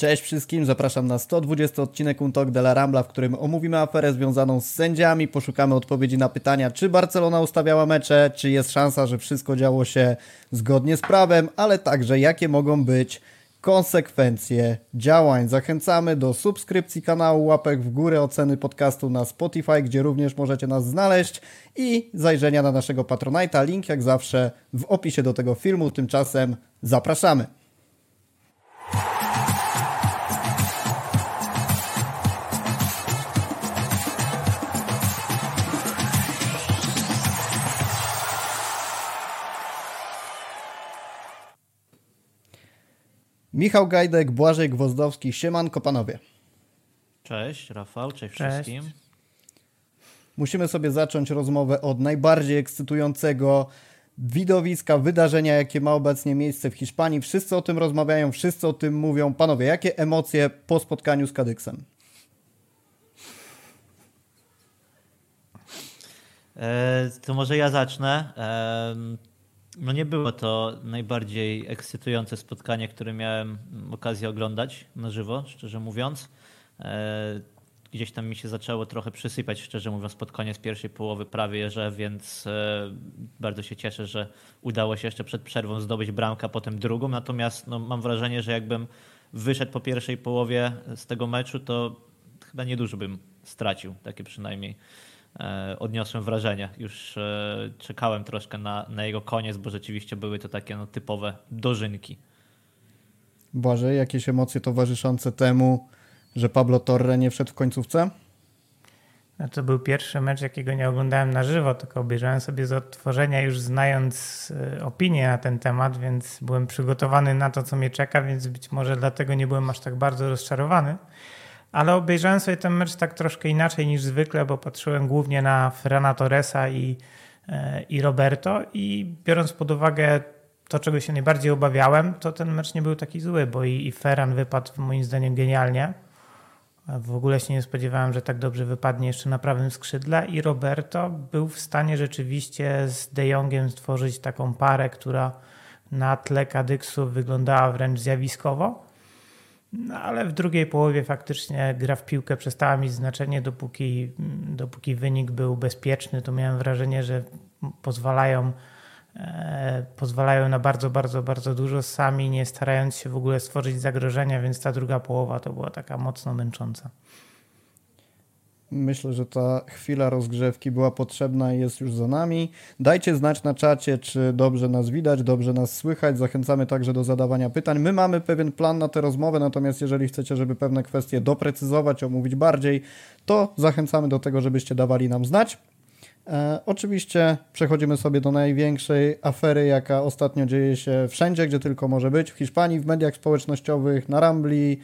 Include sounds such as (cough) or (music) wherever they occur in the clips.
Cześć wszystkim, zapraszam na 120 odcinek Un Talk de la Rambla, w którym omówimy aferę związaną z sędziami, poszukamy odpowiedzi na pytania, czy Barcelona ustawiała mecze, czy jest szansa, że wszystko działo się zgodnie z prawem, ale także jakie mogą być konsekwencje działań. Zachęcamy do subskrypcji kanału, łapek w górę, oceny podcastu na Spotify, gdzie również możecie nas znaleźć i zajrzenia na naszego Patronite'a. Link jak zawsze w opisie do tego filmu. Tymczasem zapraszamy. Michał Gajdek, Błażej Gwozdowski, Siemanko panowie. Cześć Rafał, cześć, Cześć. wszystkim. Musimy sobie zacząć rozmowę od najbardziej ekscytującego widowiska, wydarzenia, jakie ma obecnie miejsce w Hiszpanii. Wszyscy o tym rozmawiają, wszyscy o tym mówią. Panowie, jakie emocje po spotkaniu z Kadyksem? E, to może ja zacznę. E, no nie było to najbardziej ekscytujące spotkanie, które miałem okazję oglądać na żywo, szczerze mówiąc. E, gdzieś tam mi się zaczęło trochę przysypać, szczerze mówiąc, pod koniec pierwszej połowy prawie, że więc e, bardzo się cieszę, że udało się jeszcze przed przerwą zdobyć bramkę, a potem drugą. Natomiast no, mam wrażenie, że jakbym wyszedł po pierwszej połowie z tego meczu, to chyba niedużo bym stracił, takie przynajmniej odniosłem wrażenie. Już e, czekałem troszkę na, na jego koniec, bo rzeczywiście były to takie no, typowe dożynki. Błażej, jakieś emocje towarzyszące temu, że Pablo Torre nie wszedł w końcówce? No to był pierwszy mecz, jakiego nie oglądałem na żywo, tylko obejrzałem sobie z odtworzenia, już znając y, opinię na ten temat, więc byłem przygotowany na to, co mnie czeka, więc być może dlatego nie byłem aż tak bardzo rozczarowany. Ale obejrzałem sobie ten mecz tak troszkę inaczej niż zwykle, bo patrzyłem głównie na Ferrana Torresa i, e, i Roberto i biorąc pod uwagę to, czego się najbardziej obawiałem, to ten mecz nie był taki zły, bo i, i Ferran wypadł moim zdaniem genialnie. W ogóle się nie spodziewałem, że tak dobrze wypadnie jeszcze na prawym skrzydle i Roberto był w stanie rzeczywiście z De Jongiem stworzyć taką parę, która na tle Kadyksu wyglądała wręcz zjawiskowo. No, ale w drugiej połowie faktycznie gra w piłkę przestała mieć znaczenie, dopóki, dopóki wynik był bezpieczny, to miałem wrażenie, że pozwalają, e, pozwalają na bardzo, bardzo, bardzo dużo sami, nie starając się w ogóle stworzyć zagrożenia, więc ta druga połowa to była taka mocno męcząca. Myślę, że ta chwila rozgrzewki była potrzebna i jest już za nami. Dajcie znać na czacie, czy dobrze nas widać, dobrze nas słychać. Zachęcamy także do zadawania pytań. My mamy pewien plan na tę rozmowę, natomiast jeżeli chcecie, żeby pewne kwestie doprecyzować, omówić bardziej, to zachęcamy do tego, żebyście dawali nam znać. E, oczywiście przechodzimy sobie do największej afery, jaka ostatnio dzieje się wszędzie, gdzie tylko może być, w Hiszpanii, w mediach społecznościowych, na Rambli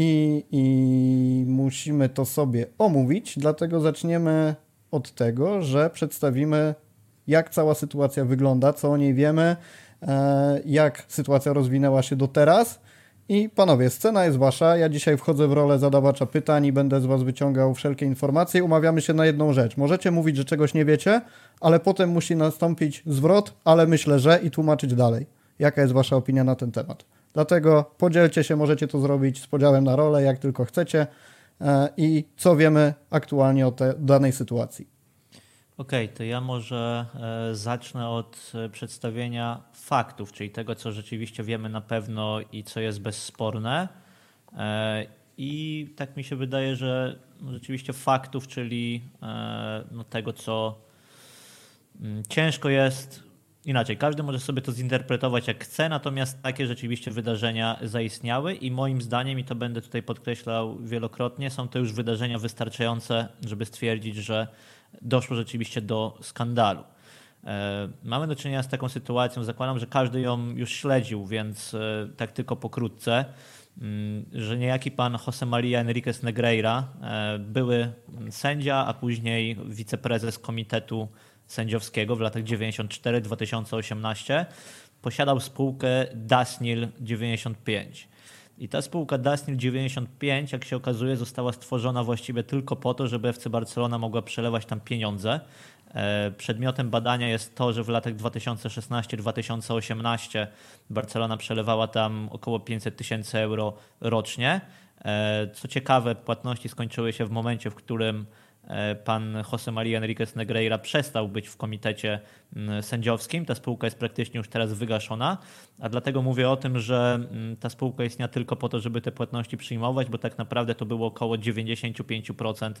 i, i musimy to sobie omówić, dlatego zaczniemy od tego, że przedstawimy jak cała sytuacja wygląda, co o niej wiemy, e, jak sytuacja rozwinęła się do teraz. I panowie, scena jest wasza. Ja dzisiaj wchodzę w rolę zadawacza pytań i będę z was wyciągał wszelkie informacje. Umawiamy się na jedną rzecz. Możecie mówić, że czegoś nie wiecie, ale potem musi nastąpić zwrot, ale myślę, że i tłumaczyć dalej. Jaka jest wasza opinia na ten temat? Dlatego podzielcie się, możecie to zrobić z podziałem na rolę, jak tylko chcecie. E, I co wiemy aktualnie o tej danej sytuacji. Okej, okay, to ja może e, zacznę od e, przedstawienia faktów, czyli tego, co rzeczywiście wiemy na pewno i co jest bezsporne. I tak mi się wydaje, że rzeczywiście faktów, czyli no tego, co mm, ciężko jest inaczej. Każdy może sobie to zinterpretować jak chce, natomiast takie rzeczywiście wydarzenia zaistniały i moim zdaniem, i to będę tutaj podkreślał wielokrotnie, są to już wydarzenia wystarczające, żeby stwierdzić, że doszło rzeczywiście do skandalu. E, mamy do czynienia z taką sytuacją, zakładam, że każdy ją już śledził, więc e, tak tylko pokrótce, mm, że niejaki pan Jose Maria Enriquez Negreira, e, były sędzia, a później wiceprezes Komitetu Sędziowskiego w latach 94-2018, posiadał spółkę Dasnil 95. I ta spółka Dustin 95, jak się okazuje, została stworzona właściwie tylko po to, żeby FC Barcelona mogła przelewać tam pieniądze. E, przedmiotem badania jest to, że w latach 2016-2018 Barcelona przelewała tam około 500 tysięcy euro rocznie. E, co ciekawe, płatności skończyły się w momencie, w którym pan José María Enriquez Negreira przestał być w komitecie sędziowskim. Ta spółka jest praktycznie już teraz wygaszona, a dlatego mówię o tym, że ta spółka istniała tylko po to, żeby te płatności przyjmować, bo tak naprawdę to było około 95%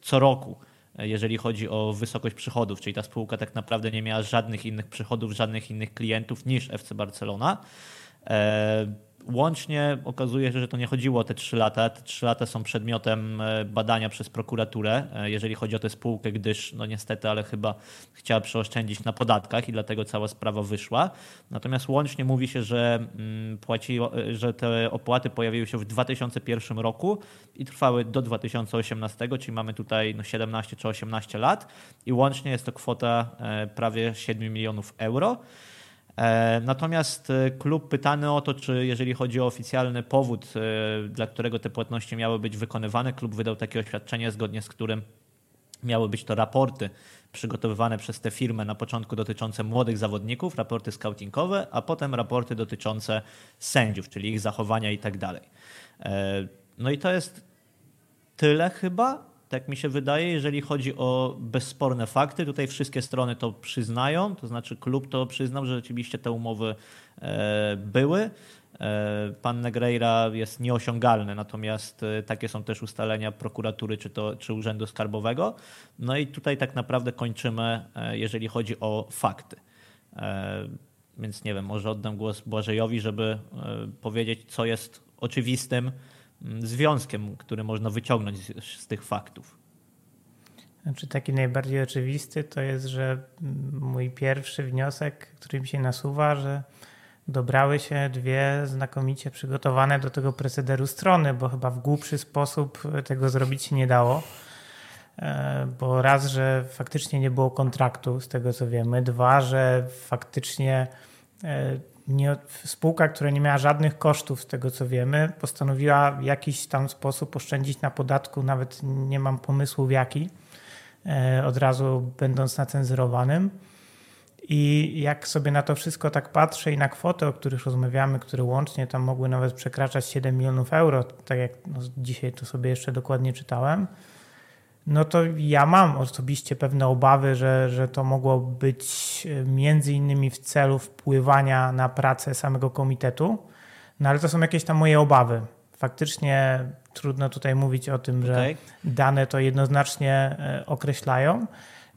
co roku jeżeli chodzi o wysokość przychodów, czyli ta spółka tak naprawdę nie miała żadnych innych przychodów, żadnych innych klientów niż FC Barcelona. Łącznie okazuje się, że to nie chodziło o te trzy lata. Te trzy lata są przedmiotem e, badania przez prokuraturę, e, jeżeli chodzi o tę spółkę, gdyż no niestety, ale chyba chciała przeoszczędzić na podatkach i dlatego cała sprawa wyszła. Natomiast łącznie mówi się, że, mm, płaci, e, że te opłaty pojawiły się w 2001 roku i trwały do 2018, czyli mamy tutaj no 17 czy 18 lat i łącznie jest to kwota prawie 7 milionów euro. E, natomiast e, klub pytany o to, czy jeżeli chodzi o oficjalny powód, e, dla którego te płatności miały być wykonywane, klub wydał takie oświadczenie, zgodnie z którym miały być to raporty przygotowywane przez tę firmę na początku dotyczące młodych zawodników, raporty scoutingowe, a potem raporty dotyczące sędziów, czyli ich zachowania i tak dalej. No i to jest tyle chyba tak mi się wydaje, jeżeli chodzi o bezsporne fakty. Tutaj wszystkie strony to przyznają, to znaczy klub to przyznał, że rzeczywiście te umowy e, były. E, pan Negreira jest nieosiągalny, natomiast e, takie są też ustalenia prokuratury czy, to, czy Urzędu Skarbowego. No i tutaj tak naprawdę kończymy, jeżeli chodzi o fakty. Więc nie wiem, może oddam głos Błażejowi, żeby powiedzieć, co jest oczywistym związkiem, który można wyciągnąć z, z tych faktów. Znaczy taki najbardziej oczywisty to jest, że mój pierwszy wniosek, który mi się nasuwa, że dobrały się dwie znakomicie przygotowane do tego procederu strony, bo chyba w głupszy sposób tego zrobić się nie dało. E, bo raz, że faktycznie nie było kontraktu, z tego co wiemy, dwa, że faktycznie e, nie, spółka, która nie miała żadnych kosztów, z tego co wiemy, postanowiła w jakiś tam sposób oszczędzić na podatku, nawet nie mam pomysłu w jaki, e, od razu będąc nacenzurowanym. I jak sobie na to wszystko tak patrzę i na kwotę, o których rozmawiamy, które łącznie tam mogły nawet przekraczać 7 milionów euro, tak jak no, dzisiaj to sobie jeszcze dokładnie czytałem, no to ja mam osobiście pewne obawy, że, że to mogło być e, między innymi w celu wpływania na pracę samego komitetu, no ale to są jakieś tam moje obawy. Faktycznie trudno tutaj mówić o tym, że dane to jednoznacznie e, określają.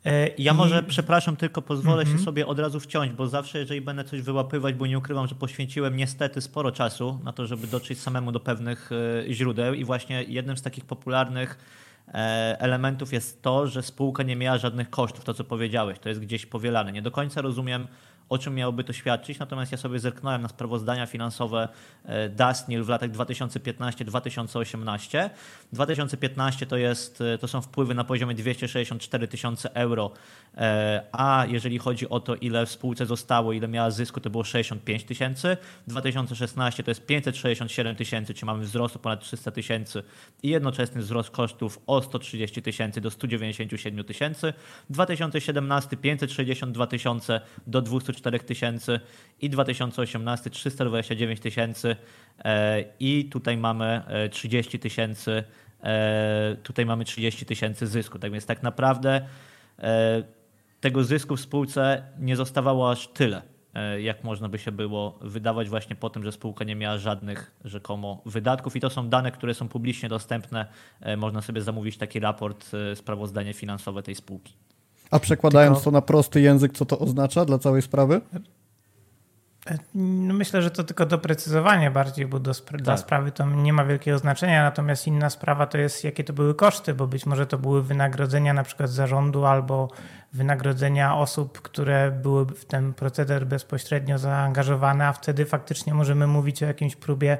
E, ja I... może, przepraszam, tylko pozwolę mm -hmm. się mhm. sobie od razu wciąć, bo zawsze, jeżeli będę coś wyłapywać, bo nie ukrywam, że poświęciłem niestety sporo czasu na to, żeby dotrzeć samemu do pewnych źródeł i właśnie jednym z takich popularnych elementów jest to, że spółka nie miała żadnych kosztów, to co powiedziałeś, to jest gdzieś powielane. Nie do końca rozumiem, o czym miałoby to świadczyć, natomiast ja sobie zerknąłem na sprawozdania finansowe e, Dustnil w latach 2015-2018. 2015 to, jest, e, to są wpływy na poziomie 264 tysiące euro, e, a jeżeli chodzi o to, ile w spółce zostało, ile miała zysku, to było 65 tysięcy. 2016 to jest 567 tysięcy, czy mamy wzrost o ponad 300 tysięcy i jednoczesny wzrost kosztów o 130 tysięcy do 197 tysięcy. 2017 562 tysiące do 200 304 tysięcy i 2018 329 tysięcy e, i tutaj mamy 30 e, tysięcy e, tutaj mamy 30 tysięcy zysku. Tak więc tak naprawdę tego zysku w spółce nie zostawało aż tyle, jak można by się było wydawać właśnie po tym, że spółka nie miała żadnych rzekomo wydatków i to są dane, które są publicznie dostępne. Można sobie zamówić taki raport, sprawozdanie finansowe tej spółki. A przekładając tylko... to na prosty język, co to oznacza dla całej sprawy? No myślę, że to tylko doprecyzowanie bardziej, bo do spra tak. dla sprawy to nie ma wielkiego znaczenia, natomiast inna sprawa to jest, jakie to były koszty, bo być może to były wynagrodzenia na przykład zarządu albo wynagrodzenia osób, które były w ten proceder bezpośrednio zaangażowane, a wtedy faktycznie możemy mówić o jakimś próbie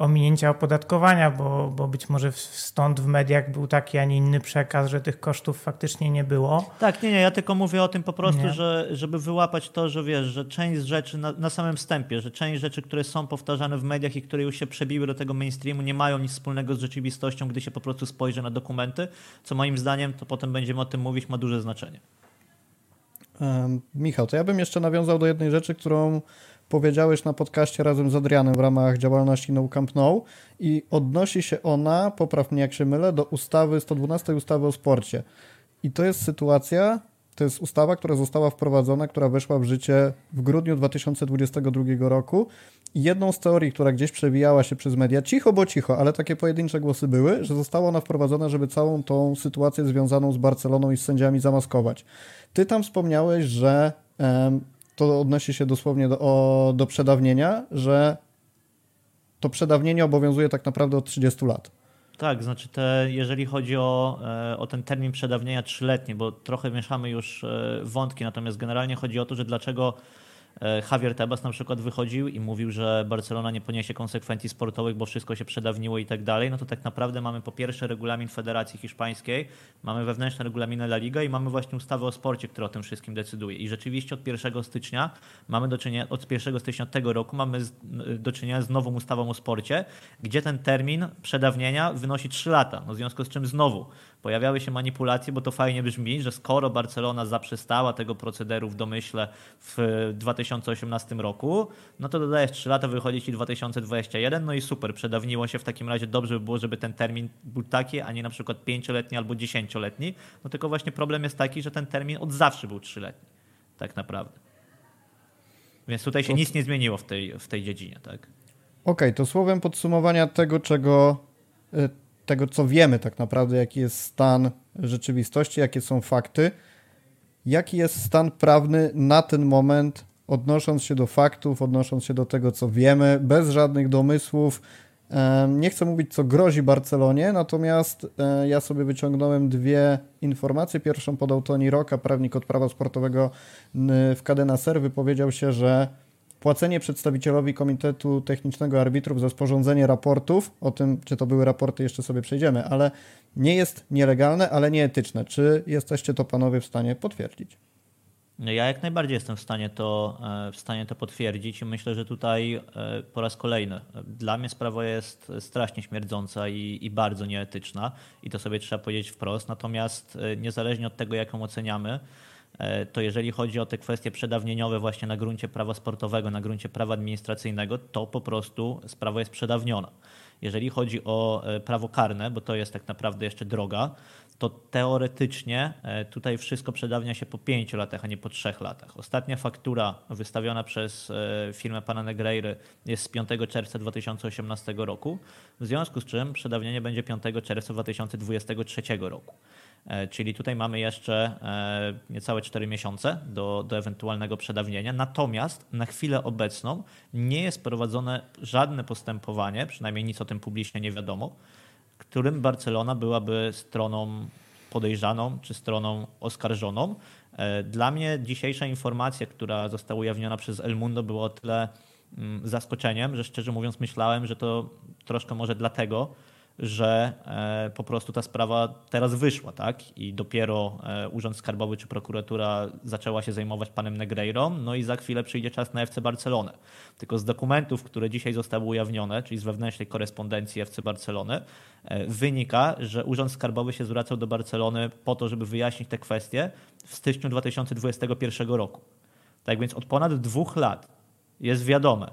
ominięcia opodatkowania, bo, bo być może stąd w mediach był taki, a nie inny przekaz, że tych kosztów faktycznie nie było. Tak, nie, nie, ja tylko mówię o tym po prostu, że, żeby wyłapać to, że wiesz, że część rzeczy na, na samym wstępie, że część rzeczy, które są powtarzane w mediach i które już się przebiły do tego mainstreamu, nie mają nic wspólnego z rzeczywistością, gdy się po prostu spojrzy na dokumenty, co moim zdaniem, to potem będziemy o tym mówić, ma duże znaczenie. Um, Michał, to ja bym jeszcze nawiązał do jednej rzeczy, którą powiedziałeś na podcaście razem z Adrianem w ramach działalności No Camp No i odnosi się ona, popraw mnie jak się mylę, do ustawy 112 ustawy o sporcie. I to jest sytuacja, to jest ustawa, która została wprowadzona, która weszła w życie w grudniu 2022 roku. I jedną z teorii, która gdzieś przewijała się przez media, cicho bo cicho, ale takie pojedyncze głosy były, że została ona wprowadzona, żeby całą tą sytuację związaną z Barceloną i z sędziami zamaskować. Ty tam wspomniałeś, że to odnosi się dosłownie do, o, do przedawnienia, że to przedawnienie obowiązuje tak naprawdę od 30 lat. Tak, znaczy te, jeżeli chodzi o, e, o ten termin przedawnienia trzyletni, bo trochę mieszamy już e, wątki, natomiast generalnie chodzi o to, że dlaczego Javier Tebas na przykład wychodził i mówił, że Barcelona nie poniesie konsekwencji sportowych, bo wszystko się przedawniło i tak dalej, no to tak naprawdę mamy po pierwsze regulamin Federacji Hiszpańskiej, mamy wewnętrzne regulaminy La Liga i mamy właśnie ustawę o sporcie, która o tym wszystkim decyduje. I rzeczywiście od 1 stycznia mamy do czynienia, od 1 stycznia tego roku mamy do czynienia z nową ustawą o sporcie, gdzie ten termin przedawnienia wynosi 3 lata. No w związku z czym znowu pojawiały się manipulacje, bo to fajnie brzmi, że skoro Barcelona zaprzestała tego procederu w domyśle w 2018 roku, no to dodajesz 3 lata, wychodzi ci 2021, no i super, przedawniło się w takim razie, dobrze by było, żeby ten termin był taki, a nie na przykład 5-letni albo 10-letni, no tylko właśnie problem jest taki, że ten termin od zawsze był 3-letni, tak naprawdę. Więc tutaj się nic nie zmieniło w tej, w tej dziedzinie, tak? Okej, okay, to słowem podsumowania tego, czego y, tego, co wiemy tak naprawdę, jaki jest stan rzeczywistości, jakie są fakty, jaki jest stan prawny na ten moment, odnosząc się do faktów, odnosząc się do tego, co wiemy, bez żadnych domysłów. Nie chcę mówić, co grozi Barcelonie, natomiast e, ja sobie wyciągnąłem dwie informacje. Pierwszą podał Tony Roka, prawnik od prawa sportowego w Cadena Ser, wypowiedział się, że płacenie przedstawicielowi Komitetu Technicznego Arbitrów za sporządzenie raportów, o tym, czy to były raporty, jeszcze sobie przejdziemy, ale nie jest nielegalne, ale nieetyczne. Czy jesteście to panowie w stanie potwierdzić? No ja jak najbardziej jestem w stanie to, e, w stanie to potwierdzić i myślę, że tutaj e, po raz kolejny dla mnie sprawa jest strasznie śmierdząca i, i bardzo nieetyczna i to sobie trzeba powiedzieć wprost. Natomiast e, niezależnie od tego, jak ją oceniamy, to jeżeli chodzi o te kwestie przedawnieniowe właśnie na gruncie prawa sportowego, na gruncie prawa administracyjnego, to po prostu sprawa jest przedawniona. Jeżeli chodzi o e, prawo karne, bo to jest tak naprawdę jeszcze droga, to teoretycznie e, tutaj wszystko przedawnia się po pięciu latach, a nie po trzech latach. Ostatnia faktura wystawiona przez firmę pana Negreiry jest z 5 czerwca 2018 roku, w związku z czym przedawnienie będzie 5 czerwca 2023 roku. E, czyli tutaj mamy jeszcze e, niecałe 4 miesiące do, do ewentualnego przedawnienia. Natomiast na chwilę obecną nie jest prowadzone żadne postępowanie, przynajmniej nic o tym publicznie nie wiadomo, którym Barcelona byłaby stroną podejrzaną czy stroną oskarżoną. E, dla mnie dzisiejsza informacja, która została ujawniona przez El Mundo, była o tyle mm, zaskoczeniem, że szczerze mówiąc myślałem, że to troszkę może dlatego, że e, po prostu ta sprawa teraz wyszła, tak? I dopiero e, Urząd Skarbowy czy prokuratura zaczęła się zajmować panem Negreirą, no i za chwilę przyjdzie czas na FC Barcelonę. Tylko z dokumentów, które dzisiaj zostały ujawnione, czyli z wewnętrznej korespondencji FC Barcelony, e, wynika, że Urząd Skarbowy się zwracał do Barcelony po to, żeby wyjaśnić te kwestie w styczniu 2021 roku. Tak więc od ponad dwóch lat jest wiadome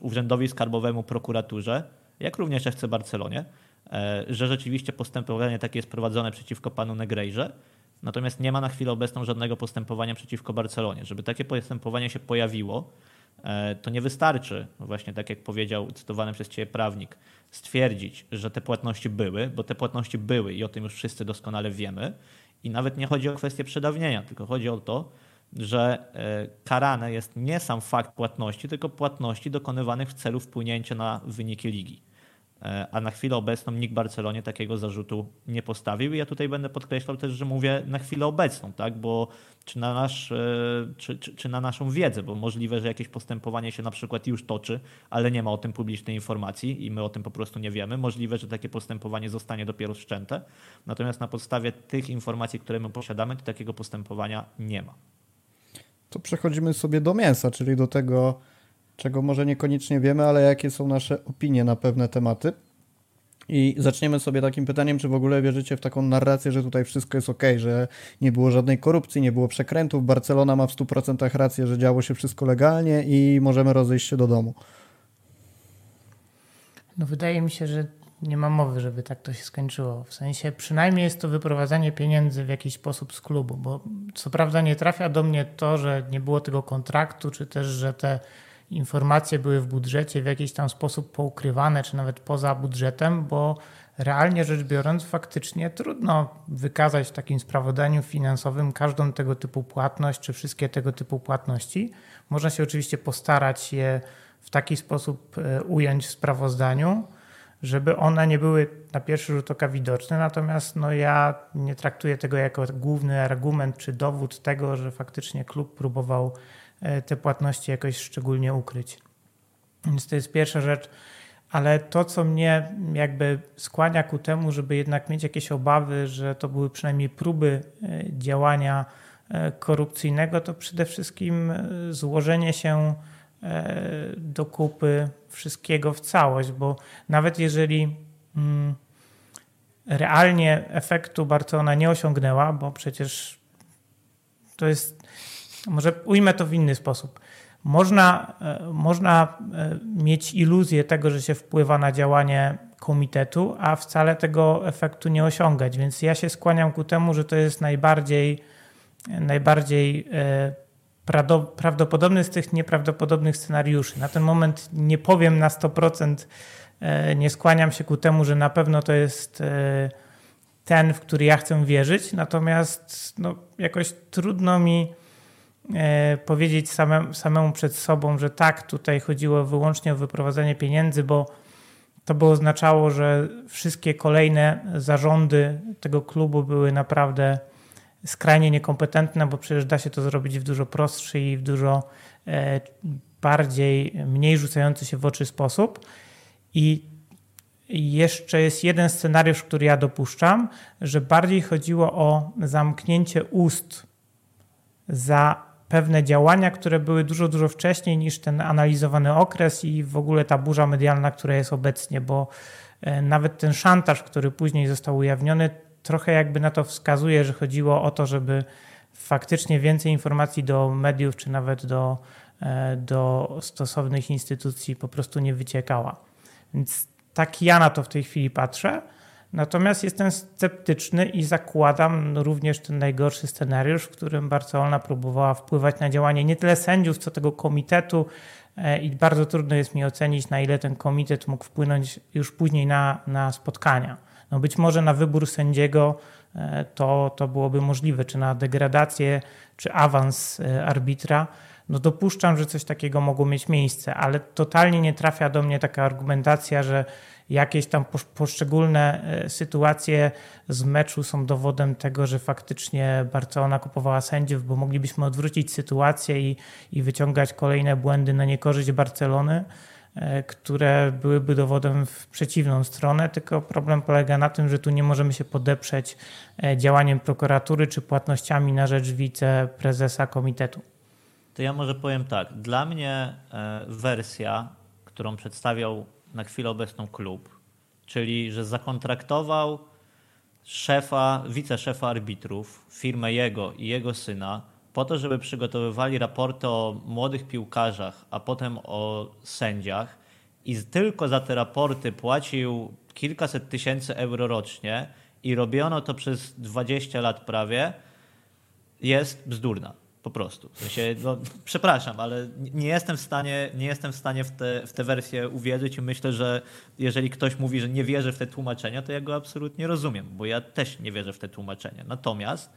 Urzędowi Skarbowemu, prokuraturze, jak również FC Barcelonie, że rzeczywiście postępowanie takie jest prowadzone przeciwko panu Negrejrze, natomiast nie ma na chwilę obecną żadnego postępowania przeciwko Barcelonie. Żeby takie postępowanie się pojawiło, e, to nie wystarczy, właśnie tak jak powiedział cytowany przez Ciebie prawnik, stwierdzić, że te płatności były, bo te płatności były i o tym już wszyscy doskonale wiemy. I nawet nie chodzi o kwestię przedawnienia, tylko chodzi o to, że e, karane jest nie sam fakt płatności, tylko płatności dokonywanych w celu wpłynięcia na wyniki ligi. E, a na chwilę obecną nikt Barcelonie takiego zarzutu nie postawił. I ja tutaj będę podkreślał też, że mówię na chwilę obecną, tak? bo czy na, nasz, e, czy, czy, czy, na naszą wiedzę, bo możliwe, że jakieś postępowanie się na przykład już toczy, ale nie ma o tym publicznej informacji i my o tym po prostu nie wiemy. Możliwe, że takie postępowanie zostanie dopiero wszczęte. Natomiast na podstawie tych informacji, które my posiadamy, to takiego postępowania nie ma. To przechodzimy sobie do mięsa, czyli do tego, czego może niekoniecznie wiemy, ale jakie są nasze opinie na pewne tematy. I zaczniemy sobie takim pytaniem, czy w ogóle wierzycie w taką narrację, że tutaj wszystko jest ok, że nie było żadnej korupcji, nie było przekrętów, Barcelona ma w 100% rację, że działo się wszystko legalnie i możemy rozejść się do domu. No wydaje mi się, że nie ma mowy, żeby tak to się skończyło. W sensie przynajmniej jest to wyprowadzanie pieniędzy w jakiś sposób z klubu, bo co prawda nie trafia do mnie to, że nie było tego kontraktu, czy też, że te informacje były w budżecie w jakiś tam sposób poukrywane, czy nawet poza budżetem, bo realnie rzecz biorąc, faktycznie trudno wykazać w takim sprawozdaniu finansowym każdą tego typu płatność, czy wszystkie tego typu płatności. Można się oczywiście postarać je w taki sposób e, ująć w sprawozdaniu, żeby one nie były na pierwszy rzut oka widoczne. Natomiast no, ja nie traktuję tego jako główny argument czy dowód tego, że faktycznie klub próbował te płatności jakoś szczególnie ukryć. Więc to jest pierwsza rzecz. Ale to, co mnie jakby skłania ku temu, żeby jednak mieć jakieś obawy, że to były przynajmniej próby e, działania korupcyjnego, to przede wszystkim złożenie się E, do kupy wszystkiego w całość, bo nawet jeżeli mm, realnie efektu Barcelona nie osiągnęła, bo przecież to jest, może ujmę to w inny sposób. Można, e, można e, mieć iluzję tego, że się wpływa na działanie komitetu, a wcale tego efektu nie osiągać. Więc ja się skłaniam ku temu, że to jest najbardziej, najbardziej prawdopodobny z tych nieprawdopodobnych scenariuszy. Na ten moment nie powiem na 100%, e, nie skłaniam się ku temu, że na pewno to jest e, ten, w który ja chcę wierzyć, natomiast no, jakoś trudno mi e, powiedzieć samemu, samemu przed sobą, że tak, tutaj chodziło wyłącznie o wyprowadzenie pieniędzy, bo to by oznaczało, że wszystkie kolejne zarządy tego klubu były naprawdę skrajnie niekompetentne, bo przecież da się to zrobić w dużo prostszy i w dużo e, bardziej, mniej rzucający się w oczy sposób. I jeszcze jest jeden scenariusz, który ja dopuszczam, że bardziej chodziło o zamknięcie ust za pewne działania, które były dużo, dużo wcześniej niż ten analizowany okres i w ogóle ta burza medialna, która jest obecnie, bo e, nawet ten szantaż, który później został ujawniony, trochę jakby na to wskazuje, że chodziło o to, żeby faktycznie więcej informacji do mediów, czy nawet do, e, do stosownych instytucji po prostu nie wyciekała. Więc tak ja na to w tej chwili patrzę. Natomiast jestem sceptyczny i zakładam również ten najgorszy scenariusz, w którym Barcelona próbowała wpływać na działanie nie tyle sędziów, co tego komitetu. E, I bardzo trudno jest mi ocenić, na ile ten komitet mógł wpłynąć już później na, na spotkania. No być może na wybór sędziego e, to, to byłoby możliwe, czy na degradację, czy awans e, arbitra. No dopuszczam, że coś takiego mogło mieć miejsce, ale totalnie nie trafia do mnie taka argumentacja, że jakieś tam poszczególne e, sytuacje z meczu są dowodem tego, że faktycznie Barcelona kupowała sędziów, bo moglibyśmy odwrócić sytuację i, i wyciągać kolejne błędy na niekorzyść Barcelony. E, które byłyby dowodem w przeciwną stronę, tylko problem polega na tym, że tu nie możemy się podeprzeć e, działaniem prokuratury czy płatnościami na rzecz wiceprezesa komitetu. To ja może powiem tak. Dla mnie wersja, którą przedstawiał na chwilę obecną klub, czyli że zakontraktował szefa, wiceszefa arbitrów, firmę jego i jego syna, po to, żeby przygotowywali raporty o młodych piłkarzach, a potem o sędziach i tylko za te raporty płacił kilkaset tysięcy euro rocznie i robiono to przez 20 lat prawie, jest bzdurna. Po prostu. W sensie, no, przepraszam, ale nie jestem w stanie, nie jestem w, stanie w, te, w tę wersję uwierzyć i myślę, że jeżeli ktoś mówi, że nie wierzy w te tłumaczenia, to ja go absolutnie rozumiem, bo ja też nie wierzę w te tłumaczenia. Natomiast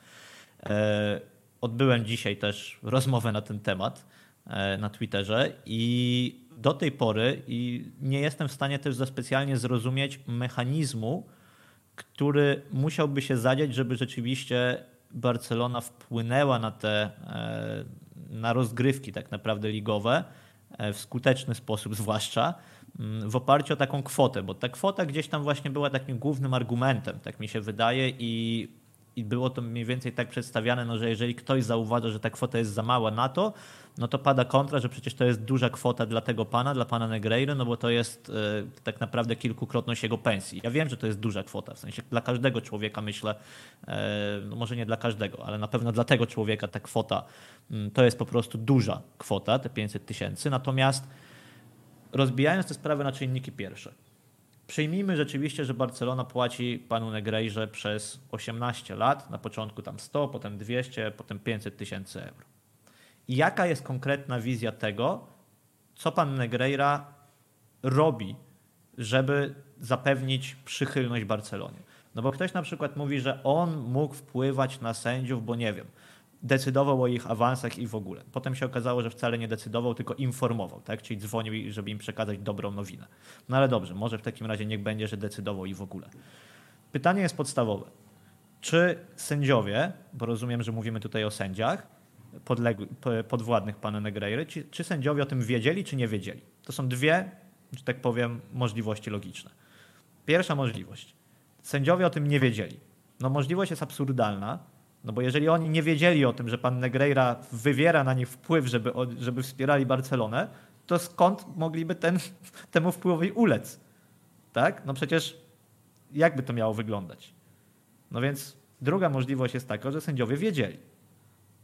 e, odbyłem dzisiaj też rozmowę na ten temat e, na Twitterze i do tej pory i nie jestem w stanie też za specjalnie zrozumieć mechanizmu, który musiałby się zadziać, żeby rzeczywiście Barcelona wpłynęła na te e, na rozgrywki tak naprawdę ligowe e, w skuteczny sposób zwłaszcza mm, w oparciu o taką kwotę, bo ta kwota gdzieś tam właśnie była takim głównym argumentem, tak mi się wydaje i i było to mniej więcej tak przedstawiane, no, że jeżeli ktoś zauważa, że ta kwota jest za mała na to, no to pada kontra, że przecież to jest duża kwota dla tego pana, dla pana Negreira, no bo to jest e, tak naprawdę kilkukrotność jego pensji. Ja wiem, że to jest duża kwota, w sensie dla każdego człowieka myślę, e, no może nie dla każdego, ale na pewno dla tego człowieka ta kwota mm, to jest po prostu duża kwota, te 500 tysięcy. Natomiast rozbijając tę sprawę na czynniki pierwsze, Przyjmijmy rzeczywiście, że Barcelona płaci panu Negrejrze przez 18 lat, na początku tam 100, potem 200, potem 500 tysięcy euro. I jaka jest konkretna wizja tego, co pan Negreira robi, żeby zapewnić przychylność Barcelonie? No bo ktoś na przykład mówi, że on mógł wpływać na sędziów, bo nie wiem, decydował o ich awansach i w ogóle. Potem się okazało, że wcale nie decydował, tylko informował, tak? czyli dzwonił, żeby im przekazać dobrą nowinę. No ale dobrze, może w takim razie niech będzie, że decydował i w ogóle. Pytanie jest podstawowe. Czy sędziowie, bo rozumiem, że mówimy tutaj o sędziach, podwładnych pana Negreiry, czy, czy sędziowie o tym wiedzieli, czy nie wiedzieli? To są dwie, że tak powiem, możliwości logiczne. Pierwsza możliwość. Sędziowie o tym nie wiedzieli. No możliwość jest absurdalna, no bo jeżeli oni nie wiedzieli o tym, że pan Negreira wywiera na nich wpływ, żeby, żeby wspierali Barcelonę, to skąd mogliby ten, (laughs) temu wpływowi ulec? Tak? No przecież jakby to miało wyglądać? No więc druga możliwość jest taka, że sędziowie wiedzieli.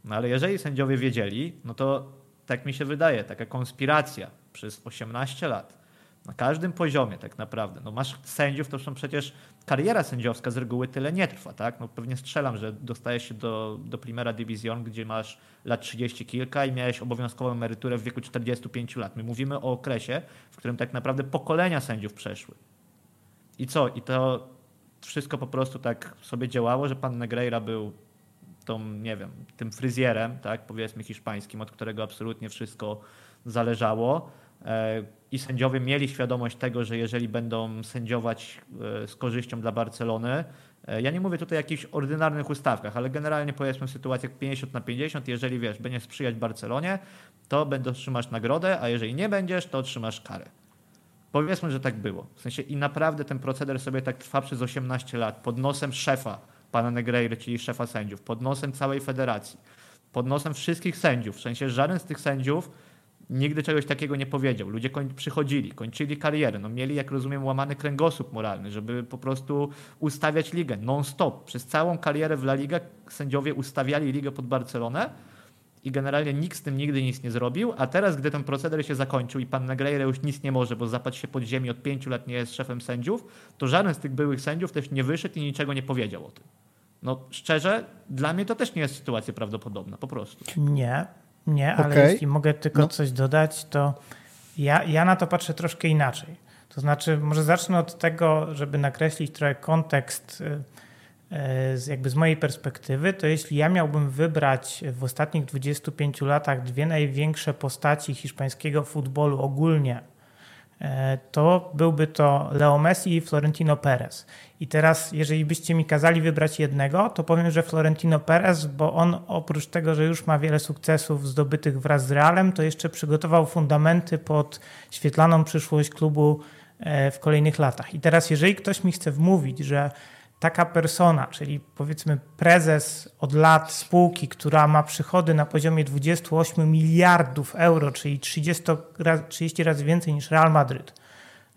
No ale jeżeli sędziowie wiedzieli, no to tak mi się wydaje, taka konspiracja przez 18 lat na każdym poziomie tak naprawdę. No masz sędziów, to są przecież kariera sędziowska z reguły tyle nie trwa, tak? No pewnie strzelam, że dostajesz się do, do Primera Division, gdzie masz lat 30 kilka i miałeś obowiązkową emeryturę w wieku 45 lat. My mówimy o okresie, w którym tak naprawdę pokolenia sędziów przeszły. I co? I to wszystko po prostu tak sobie działało, że pan Negreira był tą, nie wiem, tym fryzjerem, tak, powiedzmy hiszpańskim, od którego absolutnie wszystko zależało i sędziowie mieli świadomość tego, że jeżeli będą sędziować e, z korzyścią dla Barcelony, e, ja nie mówię tutaj o jakichś ordynarnych ustawkach, ale generalnie powiedzmy w sytuacjach 50 na 50, jeżeli wiesz, będziesz sprzyjać Barcelonie, to będę otrzymasz nagrodę, a jeżeli nie będziesz, to otrzymasz karę. Powiedzmy, że tak było. W sensie i naprawdę ten proceder sobie tak trwa przez 18 lat pod nosem szefa pana Negreiry, czyli szefa sędziów, pod nosem całej federacji, pod nosem wszystkich sędziów. W sensie żaden z tych sędziów nigdy czegoś takiego nie powiedział. Ludzie koń, przychodzili, kończyli karierę, no mieli, jak rozumiem, łamany kręgosłup moralny, żeby po prostu ustawiać ligę non-stop. Przez całą karierę w La Liga sędziowie ustawiali ligę pod Barcelonę i generalnie nikt z tym nigdy nic nie zrobił, a teraz, gdy ten proceder się zakończył i pan Negreira już nic nie może, bo zapadł się pod ziemi od pięciu lat nie jest szefem sędziów, to żaden z tych byłych sędziów też nie wyszedł i niczego nie powiedział o tym. No szczerze, dla mnie to też nie jest sytuacja prawdopodobna, po prostu. Nie, nie, ale okay. jeśli mogę tylko no. coś dodać, to ja, ja na to patrzę troszkę inaczej. To znaczy, może zacznę od tego, żeby nakreślić trochę kontekst y, y, z, jakby z mojej perspektywy, to jeśli ja miałbym wybrać w ostatnich 25 latach dwie największe postaci hiszpańskiego futbolu ogólnie, to byłby to Leo Messi i Florentino Perez. I teraz, jeżeli byście mi kazali wybrać jednego, to powiem, że Florentino Perez, bo on oprócz tego, że już ma wiele sukcesów zdobytych wraz z Realem, to jeszcze przygotował fundamenty pod świetlaną przyszłość klubu e, w kolejnych latach. I teraz, jeżeli ktoś mi chce wmówić, że taka persona, czyli powiedzmy prezes od lat spółki, która ma przychody na poziomie 28 miliardów euro, czyli 30 razy, 30 razy więcej niż Real Madryt,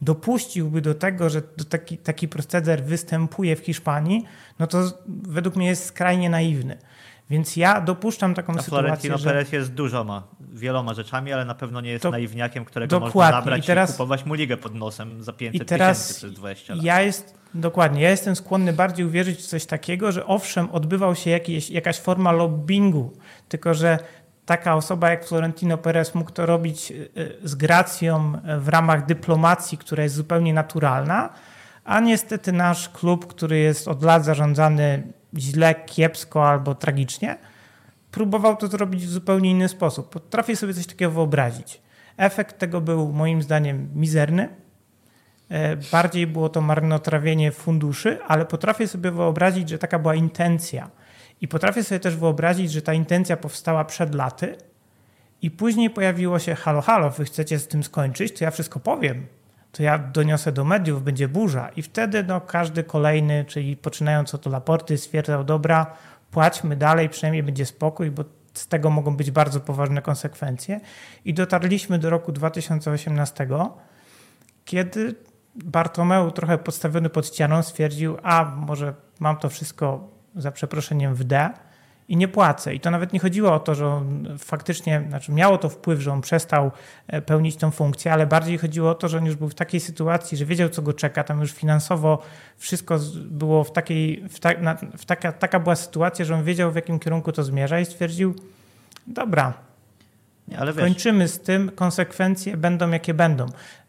dopuściłby do tego, że taki, taki proceder występuje w Hiszpanii, no to według mnie jest skrajnie naiwny. Więc ja dopuszczam taką A sytuację, Florentino że... Perez jest dużoma, wieloma rzeczami, ale na pewno nie jest to... naiwniakiem, którego Dokładnie. można nabrać i, teraz... i kupować mu ligę pod nosem za 500 tysięcy przez 20 lat. Ja jest, dokładnie, ja jestem skłonny bardziej uwierzyć w coś takiego, że owszem, odbywał się jakaś forma lobbingu, tylko że taka osoba jak Florentino Perez mógł to robić y, y, z gracją w ramach dyplomacji, która jest zupełnie naturalna, a niestety nasz klub, który jest od lat zarządzany źle, kiepsko albo tragicznie, próbował to zrobić w zupełnie inny sposób. Potrafię sobie coś takiego wyobrazić. Efekt tego był moim zdaniem mizerny. E, bardziej było to marnotrawienie funduszy, ale potrafię sobie wyobrazić, że taka była intencja. I potrafię sobie też wyobrazić, że ta intencja powstała przed laty i później pojawiło się halo, halo, wy chcecie z tym skończyć, to ja wszystko powiem. To ja doniosę do mediów, będzie burza. I wtedy no, każdy kolejny, czyli poczynając od Laporty, stwierdzał, dobra, płaćmy dalej, przynajmniej będzie spokój, bo z tego mogą być bardzo poważne konsekwencje. I dotarliśmy do roku 2018, kiedy Bartomeu, trochę podstawiony pod ścianą, stwierdził, a może mam to wszystko za przeproszeniem w D, i nie płacę. I to nawet nie chodziło o to, że on faktycznie, znaczy miało to wpływ, że on przestał e, pełnić tą funkcję, ale bardziej chodziło o to, że on już był w takiej sytuacji, że wiedział, co go czeka. Tam już finansowo wszystko było w takiej, w ta, na, w taka, taka była sytuacja, że on wiedział, w jakim kierunku to zmierza i stwierdził, dobra, nie, kończymy z tym, konsekwencje będą, jakie będą.